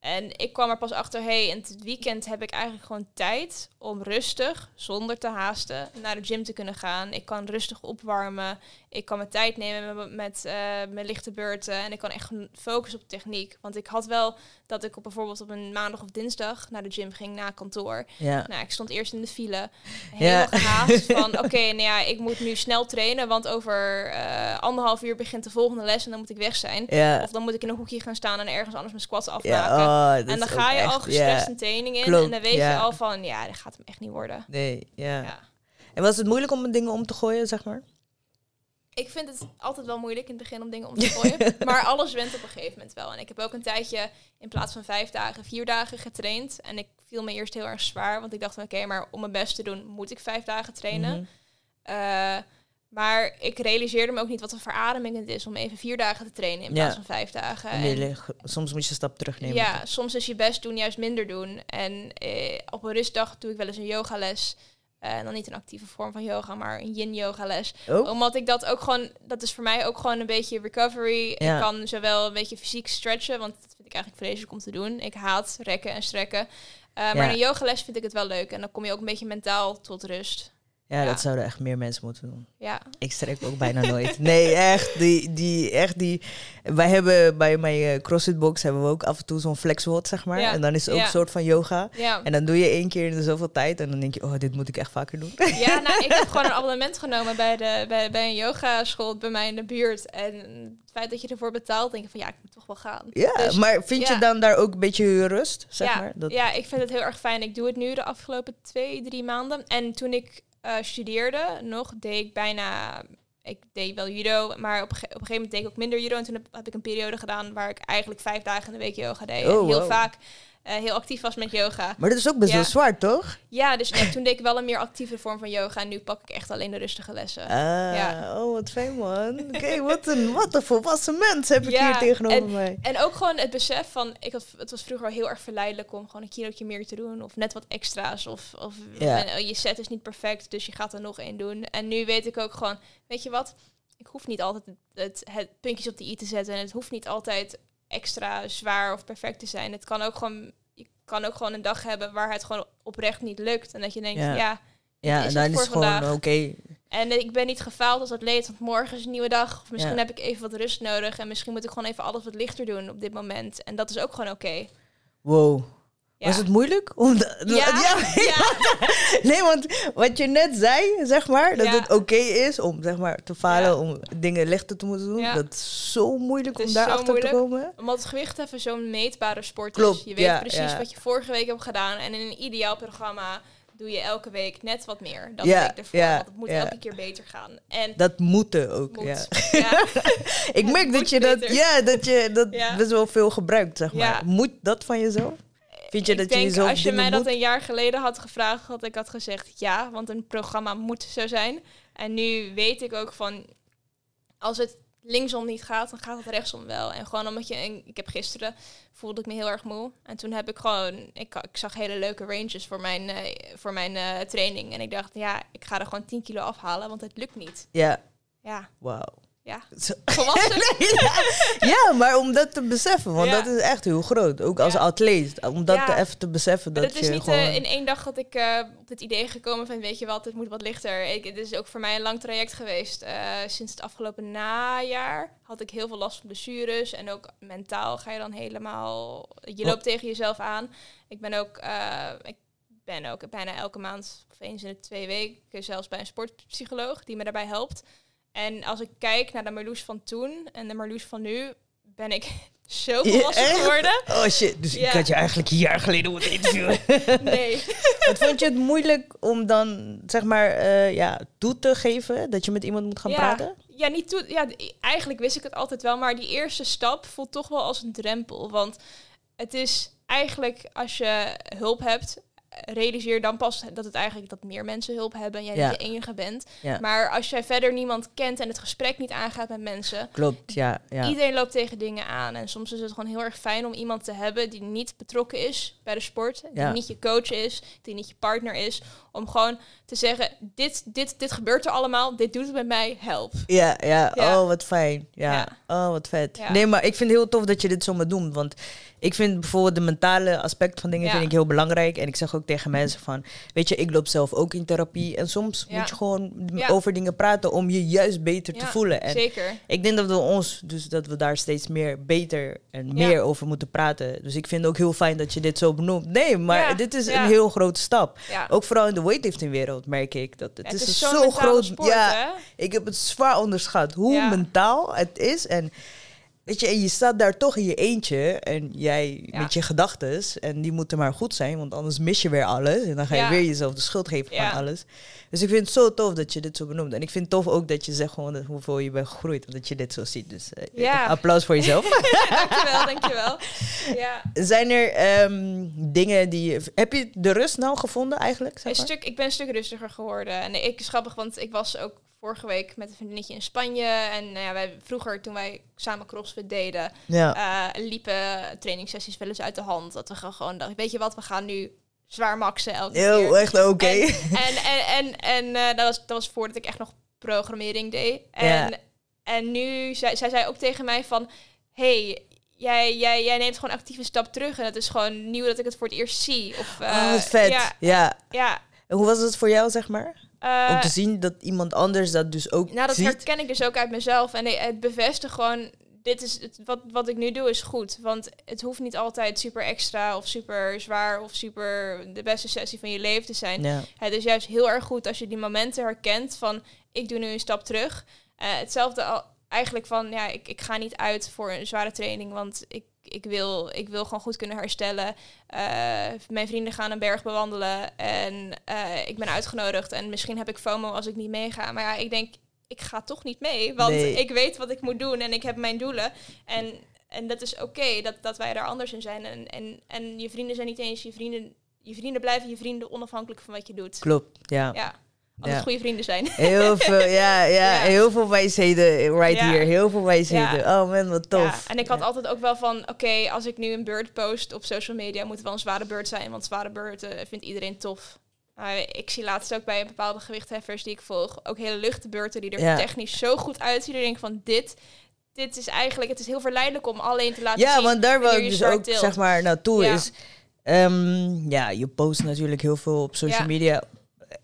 En ik kwam er pas achter, hey, in het weekend heb ik eigenlijk gewoon tijd om rustig, zonder te haasten, naar de gym te kunnen gaan. Ik kan rustig opwarmen. Ik kan mijn tijd nemen met, met eh, mijn lichte beurten. En ik kan echt focussen op techniek. Want ik had wel dat ik op bijvoorbeeld op een maandag of dinsdag naar de gym ging na kantoor. Ja. Nou, ik stond eerst in de file. Ja. Helemaal gehaast van, oké, nou ja, ik moet nu snel trainen. Want over eh, anderhalf uur begint de volgende les en dan moet ik weg zijn. Ja. Of dan moet ik in een hoekje gaan staan en ergens anders mijn squats afmaken. Ja, oh, en dan ga je al gestrest ja. een training in. Klopt, en dan weet ja. je al van, ja, dat gaat hem echt niet worden. Nee, ja. Ja. En was het moeilijk om dingen om te gooien, zeg maar? Ik vind het altijd wel moeilijk in het begin om dingen om te gooien. maar alles went op een gegeven moment wel. En ik heb ook een tijdje in plaats van vijf dagen, vier dagen getraind. En ik viel me eerst heel erg zwaar. Want ik dacht, oké, maar om mijn best te doen, moet ik vijf dagen trainen. Mhm. Eh, maar ik realiseerde me ook niet wat een verademing het is om even vier dagen te trainen in Ja. plaats van vijf dagen. En soms moet je een stap terugnemen. ja, soms is je best doen, juist minder doen. En eh, op een rustdag doe ik wel eens een yogales. Eh, en dan niet een actieve vorm van yoga, maar een yin yogales. Oh, Omdat ik dat ook gewoon, dat is voor mij ook gewoon een beetje recovery. Ja. Ik kan zowel een beetje fysiek stretchen, want dat vind ik eigenlijk vreselijk om te doen. Ik haat rekken en strekken. Eh, maar een yogales vind ik het wel leuk. En dan kom je ook een beetje mentaal tot rust. Ja, ja. dat zouden echt meer mensen moeten doen. Ja, Ik strek ook bijna nooit. Nee, echt. Die, die, echt die, wij hebben bij mijn eh, CrossFit box hebben we ook af en toe zo'n flexword, zeg maar. Ja, En dan is het ook ja. een soort van yoga. En dan doe je één keer in de zoveel tijd. En dan denk je, oh, dit moet ik echt vaker doen. Ja, nou, ik heb gewoon een abonnement genomen bij, de, bij, bij een yogaschool bij mij in de buurt. En het feit dat je ervoor betaalt, denk ik van ja, ik moet toch wel gaan. Ja, Dus, maar vind je dan daar ook een beetje rust, zeg maar? Dat, ja, ik vind het heel erg fijn. Ik doe het nu de afgelopen twee, drie maanden. En toen ik eh, studeerde nog, deed ik bijna... Ik deed wel judo, maar op op een gegeven moment deed ik ook minder judo. En toen heb, heb ik een periode gedaan waar ik eigenlijk vijf dagen in de week yoga deed. Oh, en heel wow. vaak eh, heel actief was met yoga. Maar dat is ook best Ja. wel zwaar, toch? Ja, dus ja, toen deed ik wel een meer actieve vorm van yoga. En nu pak ik echt alleen de rustige lessen. Ah, Ja. oh, wat fijn, man. Oké, wat, een, wat een volwassen mens heb ik hier tegenover en- mij. En ook gewoon het besef van, ik had, het was vroeger heel erg verleidelijk om gewoon een kilootje meer te doen. Of net wat extra's. Of, of Ja. eh, je set is niet perfect, dus je gaat er nog één doen. En nu weet ik ook gewoon, weet je wat? Ik hoef niet altijd het, het, het puntjes op de i te zetten. En het hoeft niet altijd extra zwaar of perfect te zijn. Het kan ook gewoon, je kan ook gewoon een dag hebben waar het gewoon oprecht niet lukt. En dat je denkt, Ja. ja, Ja, is en dan is het gewoon oké. en ik ben niet gefaald als atleet, want morgen is een nieuwe dag. Of misschien Ja. heb ik even wat rust nodig. En misschien moet ik gewoon even alles wat lichter doen op dit moment. En dat is ook gewoon oké. Wow. Ja. Was het moeilijk? Om de- Ja, ja. Nee, want wat je net zei, zeg maar, dat het oké is om zeg maar, te falen, om dingen lichter te moeten doen. Dat is zo moeilijk om daar achter te komen. Omdat gewichtheffen zo'n meetbare sport Klopt, is. Je weet precies wat je vorige week hebt gedaan. En in een ideaal programma doe je elke week net wat meer dan Ja, ervoor. want het moet elke keer beter gaan. En Dat moeten ook, moet. ja. Ik merk dat je dat, ja, dat je dat best wel veel gebruikt, zeg maar. Moet dat van jezelf? Vind je ik dat je denk, jezelf als je mij dat moet? een jaar geleden had gevraagd, had ik had gezegd ja, want een programma moet zo zijn. En nu weet ik ook van, als het linksom niet gaat, dan gaat het rechtsom wel. En gewoon omdat je, en ik heb gisteren voelde ik me heel erg moe. En toen heb ik gewoon, ik, ik zag hele leuke ranges voor mijn, eh, voor mijn eh, training. En ik dacht, ja, ik ga er gewoon 10 kilo afhalen, want het lukt niet. Ja, Ja, wauw. Ja. Volwassen. ja, maar om dat te beseffen, want Ja. dat is echt heel groot. Ook als Ja. atleet, om dat even te beseffen. Dat, dat is je niet gewoon... eh, in één dag dat ik eh, op het idee gekomen van, weet je wat, het moet wat lichter. Ik, het is ook voor mij een lang traject geweest. Eh, sinds het afgelopen najaar had ik heel veel last van blessures. En ook mentaal ga je dan helemaal... Je loopt tegen jezelf aan. Ik ben ook... ik ben ook bijna elke maand, of eens in de twee weken, zelfs bij een sportpsycholoog die me daarbij helpt. En als ik kijk naar de Marloes van toen en de Marloes van nu, ben ik zo volwassen geworden. Oh shit, dus ik Ja. had je eigenlijk een jaar geleden moeten interviewen. Nee. Wat vond je het moeilijk om dan, zeg maar, eh, ja, toe te geven dat je met iemand moet gaan Ja. praten? Ja, niet toe, ja, eigenlijk wist ik het altijd wel, maar die eerste stap voelt toch wel als een drempel. Want het is eigenlijk als je hulp hebt, realiseer dan pas dat het eigenlijk dat meer mensen hulp hebben en jij Ja. niet de enige bent. Ja. Maar als jij verder niemand kent en het gesprek niet aangaat met mensen, Klopt, ja. ja. Iedereen loopt tegen dingen aan. En soms is het gewoon heel erg fijn om iemand te hebben die niet betrokken is bij de sport. Die niet je coach is, die niet je partner is. Om gewoon te zeggen, dit, dit, dit gebeurt er allemaal, dit doet het met mij, help. Ja, ja, oh wat fijn. Ja. Oh wat vet. Nee, maar ik vind het heel tof dat je dit zomaar doet. Want ik vind bijvoorbeeld de mentale aspect van dingen Ja. vind ik heel belangrijk. En ik zeg ook tegen mensen van, weet je, ik loop zelf ook in therapie. En soms Ja. moet je gewoon Ja. over dingen praten om je juist beter te voelen. En Zeker. ik denk dat we ons, dus dat we daar steeds meer beter en meer over moeten praten. Dus ik vind het ook heel fijn dat je dit zo benoemt. Nee, maar dit is een heel grote stap. Ook vooral in de weightlifting wereld merk ik dat het, is, zo groot. sport, ja, hè? ik heb het zwaar onderschat hoe mentaal het is. En Weet je, en je staat daar toch in je eentje en jij Ja. met je gedachtes en die moeten maar goed zijn, want anders mis je weer alles en dan ga je Ja. weer jezelf de schuld geven van alles. Dus ik vind het zo tof dat je dit zo benoemt en ik vind het tof ook dat je zegt gewoon hoeveel je bent gegroeid, dat je dit zo ziet. Dus eh, applaus voor jezelf. dankjewel, dankjewel. Ja. Zijn er ehm, dingen die je, heb je de rust nou gevonden eigenlijk? Zeg Een maar? stuk, ik ben een stuk rustiger geworden. En ik is grappig, want ik was ook vorige week met een vriendinnetje in Spanje. En nou ja, wij, vroeger, toen wij samen CrossFit deden, Ja, eh, liepen trainingssessies wel eens uit de hand. Dat we gewoon- dachten, weet je wat, we gaan nu zwaar maxen elke heel keer. echt oké. En, en, en, en, en eh, dat, was, dat was voordat ik echt nog programmering deed. En, Ja. en nu, zei, zij zei ook tegen mij van... hey, jij, jij, jij neemt gewoon actief een stap terug. En het is gewoon nieuw dat ik het voor het eerst zie. Of, oh, wat vet. Ja, Ja, ja En hoe was het voor jou, zeg maar? Eh, Om te zien dat iemand anders dat dus ook nou, dat ziet? herken ik dus ook uit mezelf. En het bevestigt gewoon... Dit is het, wat, wat ik nu doe is goed. Want het hoeft niet altijd super extra of super zwaar of super de beste sessie van je leven te zijn. Ja. Het is juist heel erg goed als je die momenten herkent van ik doe nu een stap terug. Eh, hetzelfde al, eigenlijk van ja, ik, ik ga niet uit voor een zware training, want ik, ik, wil, ik wil gewoon goed kunnen herstellen. Eh, mijn vrienden gaan een berg bewandelen en eh, ik ben uitgenodigd en misschien heb ik FOMO als ik niet meega. Maar ja, ik denk, ik ga toch niet mee, want Nee. ik weet wat ik moet doen en ik heb mijn doelen. En, en dat is oké dat, dat wij daar anders in zijn. En, en, en je vrienden zijn niet eens je vrienden. Je vrienden blijven je vrienden onafhankelijk van wat je doet. Klopt, ja. Ja, Ja. het goede vrienden zijn. Heel veel, ja, ja, Ja. heel veel wijsheden right Ja. here. Heel veel wijsheden. Oh man, wat tof. Ja, en ik had Ja. altijd ook wel van, oké, als ik nu een beurt post op social media, moet het wel een zware beurt zijn, want zware beurten vindt iedereen tof. Ik zie laatst ook bij bepaalde gewichtheffers die ik volg, ook hele luchte beurten die er Ja. technisch zo goed uitzien. Ik denk van, dit, dit is eigenlijk, het is heel verleidelijk om alleen te laten Ja, zien want daar wil ik je dus ook tilt. zeg maar naartoe Ja. is. ehm, ja, je post natuurlijk heel veel op social Ja. media.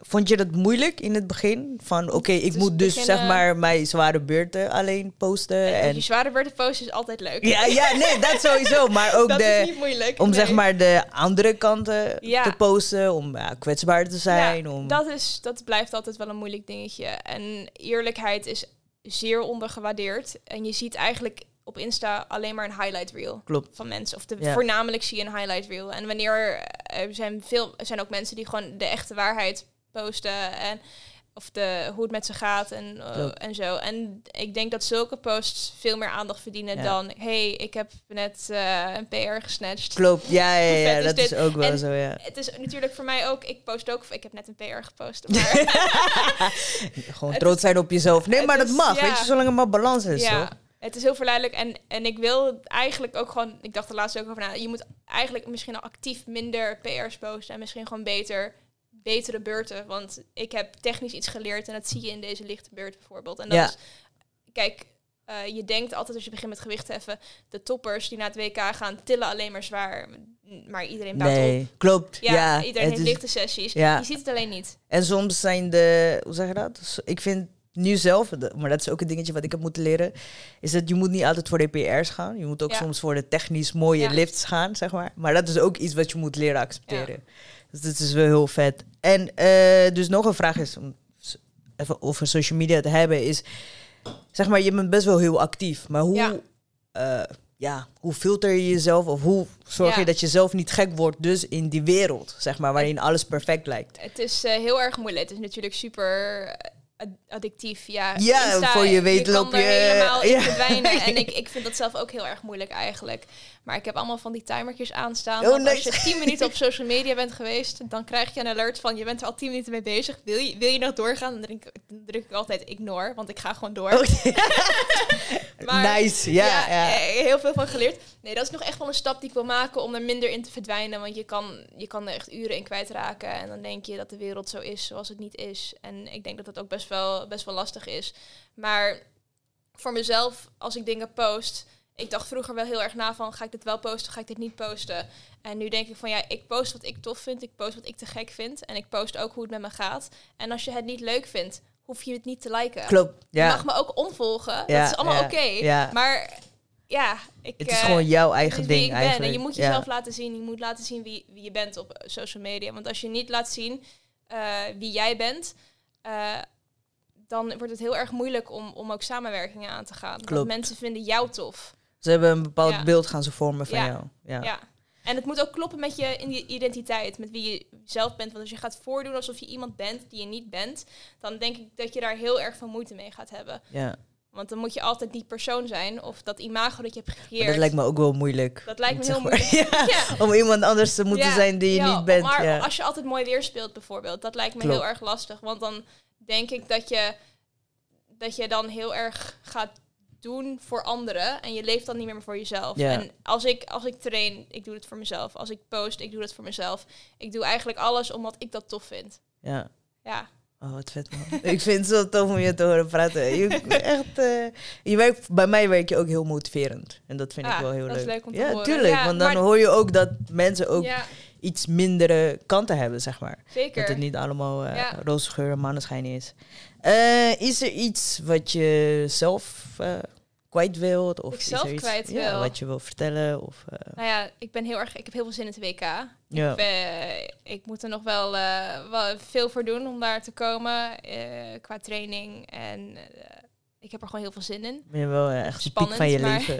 Vond je dat moeilijk in het begin? Van oké, ik Dus moet dus beginnen- zeg maar mijn zware beurten alleen posten. En En, je zware beurten posten is altijd leuk. ja, ja, nee, dat sowieso. Maar ook dat de, is niet moeilijk. om nee. zeg maar de andere kanten Ja. te posten. Om ja, kwetsbaar te zijn. Ja, om, dat, is, dat blijft altijd wel een moeilijk dingetje. En eerlijkheid is zeer ondergewaardeerd. En je ziet eigenlijk op Insta alleen maar een highlight reel Klopt. van mensen. Of de, Ja. voornamelijk zie je een highlight reel. En wanneer eh, er zijn veel, er zijn ook mensen die gewoon de echte waarheid posten en of de, hoe het met ze gaat en, eh, en zo. En ik denk dat zulke posts veel meer aandacht verdienen Ja. dan... hey, ik heb net eh, een PR gesnatcht. Klopt, ja, ja, is dat is ook wel En- zo, ja. Het is natuurlijk voor mij ook... Ik post ook... Ik heb net een PR gepost. Maar Gewoon trots zijn op jezelf. Nee, maar dat is- mag, weet je, zolang er maar balans is, ja, toch? het is heel verleidelijk. En, en ik wil eigenlijk ook gewoon... Ik dacht er laatst ook over na. Je moet eigenlijk misschien al actief minder PR's posten. En misschien gewoon beter... Betere beurten. Want ik heb technisch iets geleerd. En dat zie je in deze lichte beurt bijvoorbeeld. En dat Ja. is... Kijk... eh, je denkt altijd als je begint met gewichtheffen, de toppers die naar het WK gaan, tillen alleen maar zwaar. Maar iedereen bouwt op. Nee, klopt. Ja, Ja, iedereen heeft is- lichte sessies. Ja. Je ziet het alleen niet. En soms zijn de, hoe zeg je dat? Ik vind nu zelf, maar dat is ook een dingetje wat ik heb moeten leren, is dat je moet niet altijd voor de PR's gaan. Je moet ook Ja. soms voor de technisch mooie lifts gaan, zeg maar. Maar dat is ook iets wat je moet leren accepteren. Dus dat is wel heel vet. En eh, dus nog een vraag is, om even over social media te hebben, is, zeg maar, je bent best wel heel actief. Maar hoe, Ja. ja. ja, hoe filter je jezelf of hoe zorg je dat je zelf niet gek wordt dus in die wereld, zeg maar, waarin alles perfect lijkt? Het is eh, heel erg moeilijk. Het is natuurlijk super eh, ad- addictief. Ja, Ja, voor je weet je loop kan er je- helemaal in ja. verdwijnen. En ik, ik vind dat zelf ook heel erg moeilijk eigenlijk. Maar ik heb allemaal van die timertjes aanstaan. Oh, als je 10 minuten op social media bent geweest, dan krijg je een alert van je bent er al 10 minuten mee bezig. Wil je, wil je nog doorgaan? Dan druk, dan druk ik altijd ignore, want ik ga gewoon door. Maar- nice, ja. ja, eh, heel veel van geleerd. Nee, dat is nog echt wel een stap die ik wil maken om er minder in te verdwijnen. Want je kan, je kan er echt uren in kwijtraken. En dan denk je dat de wereld zo is zoals het niet is. En ik denk dat dat ook best wel, best wel lastig is. Maar voor mezelf, als ik dingen post... Ik dacht vroeger wel heel erg na van, ga ik dit wel posten, ga ik dit niet posten? En nu denk ik van, ja, ik post wat ik tof vind. Ik post wat ik te gek vind. En ik post ook hoe het met me gaat. En als je het niet leuk vindt, hoef je het niet te liken. Klopt, Je ja. mag me ook onvolgen. Ja, dat is allemaal ja, oké. Maar ja, ik, Het is eh, gewoon jouw eigen ding ik ben. eigenlijk. En je moet jezelf laten zien. Je moet laten zien wie, wie je bent op social media. Want als je niet laat zien eh, wie jij bent, eh, dan wordt het heel erg moeilijk om, om ook samenwerkingen aan te gaan. Klopt. Want mensen vinden jou tof. Ze hebben een bepaald Ja. beeld gaan ze vormen van Ja. jou. Ja. Ja. En het moet ook kloppen met je in je identiteit, met wie je zelf bent. Want als je gaat voordoen alsof je iemand bent die je niet bent, dan denk ik dat je daar heel erg veel moeite mee gaat hebben. ja. Want dan moet je altijd die persoon zijn of dat imago dat je hebt Maar gecreëerd. dat lijkt me ook wel moeilijk. Dat lijkt me heel moeilijk. Ja, Om iemand anders te moeten Ja, zijn die je niet bent. Maar als je altijd mooi weer speelt bijvoorbeeld, dat lijkt me Klopt. heel erg lastig. Want dan denk ik dat je, dat je dan heel erg gaat doen voor anderen en je leeft dan niet meer voor jezelf. En als ik, als ik train, ik doe het voor mezelf. Als ik post, ik doe het voor mezelf. Ik doe eigenlijk alles omdat ik dat tof vind. ja. Ja, Oh, wat vet man. ik vind het zo tof om je te horen praten. Je, echt, eh, je werkt, bij mij werk je ook heel motiverend. En dat vind ik Ah, wel heel dat is leuk. leuk om te ja, horen. tuurlijk. Ja, want dan hoor je ook dat mensen ook ja iets mindere kanten hebben, zeg maar. zeker. Dat het niet allemaal eh Ja. roze geur en maneschijn is. Eh, is er iets wat je zelf kwijt wilt? Of Ik is zelf er iets kwijt ja, wil? wat je wil vertellen? Of, eh, Nou ja, ik ben heel erg, ik heb heel veel zin in het WK. ja. Ik, eh, ik moet er nog wel, eh, wel veel voor doen om daar te komen qua training. En ik heb er gewoon heel veel zin in. ben je wel eh, echt Spannend, van je maar- leven.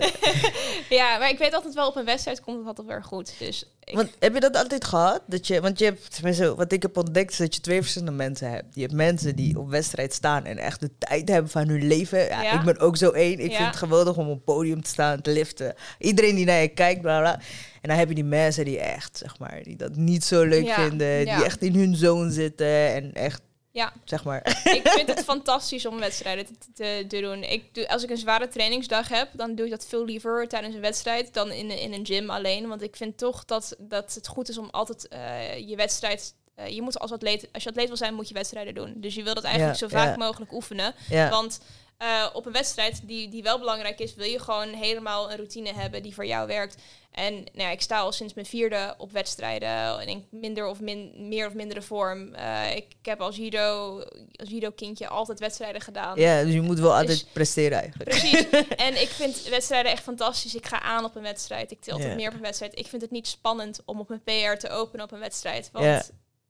ja, maar ik weet altijd wel op een wedstrijd komt het altijd weer goed. Dus ik, Want heb je dat altijd gehad? Dat je, want je hebt, tenminste, wat ik heb ontdekt, is dat je twee verschillende mensen hebt. Je hebt mensen die op wedstrijd staan en echt de tijd hebben van hun leven. Ja, Ja. Ik ben ook zo één. Ik Ja. vind het geweldig om op podium te staan, te liften. Iedereen die naar je kijkt, bla bla. En dan heb je die mensen die echt, zeg maar, die dat niet zo leuk vinden. Die echt in hun zone zitten en echt, Ja. zeg maar. ik vind het fantastisch om wedstrijden te, te, te doen. Ik doe, als ik een zware trainingsdag heb, dan doe ik dat veel liever tijdens een wedstrijd dan in, in een gym alleen. Want ik vind toch dat, dat het goed is om altijd eh, je wedstrijd... eh, je moet als atleet, als je atleet wil zijn, moet je wedstrijden doen. Dus je wil dat eigenlijk Ja, zo vaak ja. mogelijk oefenen. Ja, Want eh, op een wedstrijd die, die wel belangrijk is, wil je gewoon helemaal een routine hebben die voor jou werkt. En nou ja, ik sta al sinds mijn vierde op wedstrijden. En in minder of min, meer of mindere vorm. Eh, ik, ik heb als judo, als judo kindje altijd wedstrijden gedaan. ja, dus je moet wel altijd Dus- presteren eigenlijk. Precies. en ik vind wedstrijden echt fantastisch. Ik ga aan op een wedstrijd. Ik til altijd Ja. meer op een wedstrijd. Ik vind het niet spannend om op mijn PR te openen op een wedstrijd. Want Ja.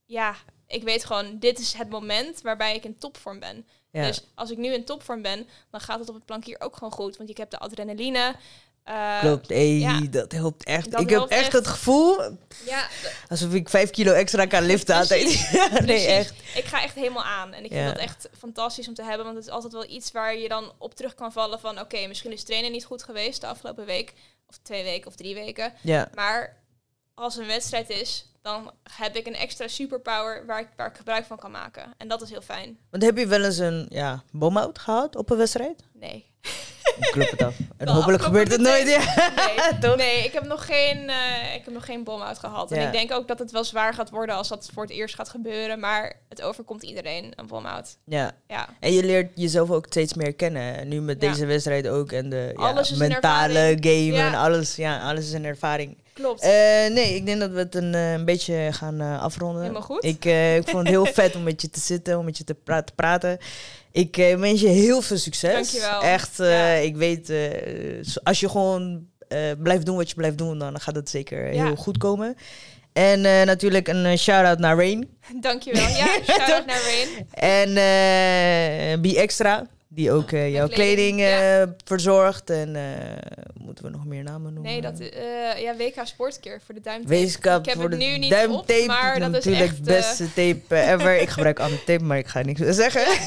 ja, ik weet gewoon, dit is het moment waarbij ik in topvorm ben. Ja. Dus als ik nu in topvorm ben, dan gaat het op het plank hier ook gewoon goed. Want ik heb de adrenaline. eh, Klopt, hey, ja. dat helpt echt. Dat ik heb echt, echt. het gevoel Ja, alsof ik vijf kilo extra kan liften. Ja, nee, precies. echt. Ik ga echt helemaal aan. En ik vind dat echt fantastisch om te hebben. Want het is altijd wel iets waar je dan op terug kan vallen van... Oké, misschien is trainen niet goed geweest de afgelopen week. Of twee weken of drie weken. Ja. Maar als een wedstrijd is, dan heb ik een extra superpower waar ik, waar ik gebruik van kan maken. En dat is heel fijn. Want heb je wel eens een ja, bom-out gehad op een wedstrijd? Nee. Ik klop het af. En Wel hopelijk gebeurt het nooit. Ja. Nee, Toch? nee ik heb nog geen, eh ik heb nog geen bom-out gehad. En Ja. ik denk ook dat het wel zwaar gaat worden als dat voor het eerst gaat gebeuren. Maar het overkomt iedereen, een bom-out. ja. Ja. En je leert jezelf ook steeds meer kennen. En Nu met Ja. deze wedstrijd ook. En de ja, Alles is een mentale game en alles. Ja, alles is een ervaring. Klopt. Eh, nee, ik denk dat we het een, eh, een beetje gaan afronden. Helemaal goed. Ik, ik vond het heel vet om met je te zitten, om met je te pra- te praten. Ik eh, wens je heel veel succes. Dankjewel. Echt, Ja. ik weet, eh, als je gewoon blijft doen wat je blijft doen, dan gaat het zeker Ja. heel goed komen. En natuurlijk een shout-out naar Rain. Dankjewel. Ja, shout-out naar Rain. En Be Extra, die ook eh, jouw kleding, kleding, eh, verzorgt. En eh, moeten we nog meer namen noemen? Nee, dat ja, WK Sportkeer voor de duimtape. Weeskap Ik heb voor het de nu niet duimtape. op, maar dat is natuurlijk echt, de beste tape ever. ik gebruik andere tape, maar ik ga niks meer zeggen.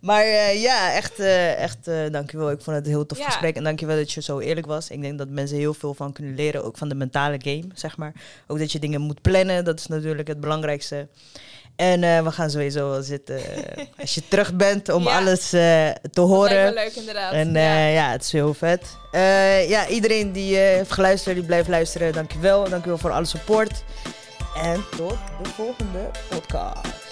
maar ja, echt, eh echt eh, dankjewel. Ik vond het een heel tof Ja. gesprek. En dankjewel dat je zo eerlijk was. Ik denk dat mensen heel veel van kunnen leren. Ook van de mentale game, zeg maar. Ook dat je dingen moet plannen. Dat is natuurlijk het belangrijkste. En eh, we gaan sowieso wel zitten eh, als je terug bent om Ja. alles eh, te horen. me leuk inderdaad. En ja. ja, het is heel vet. Ja, iedereen die heeft geluisterd, die blijft luisteren, dankjewel. Dankjewel voor alle support. En tot de volgende podcast.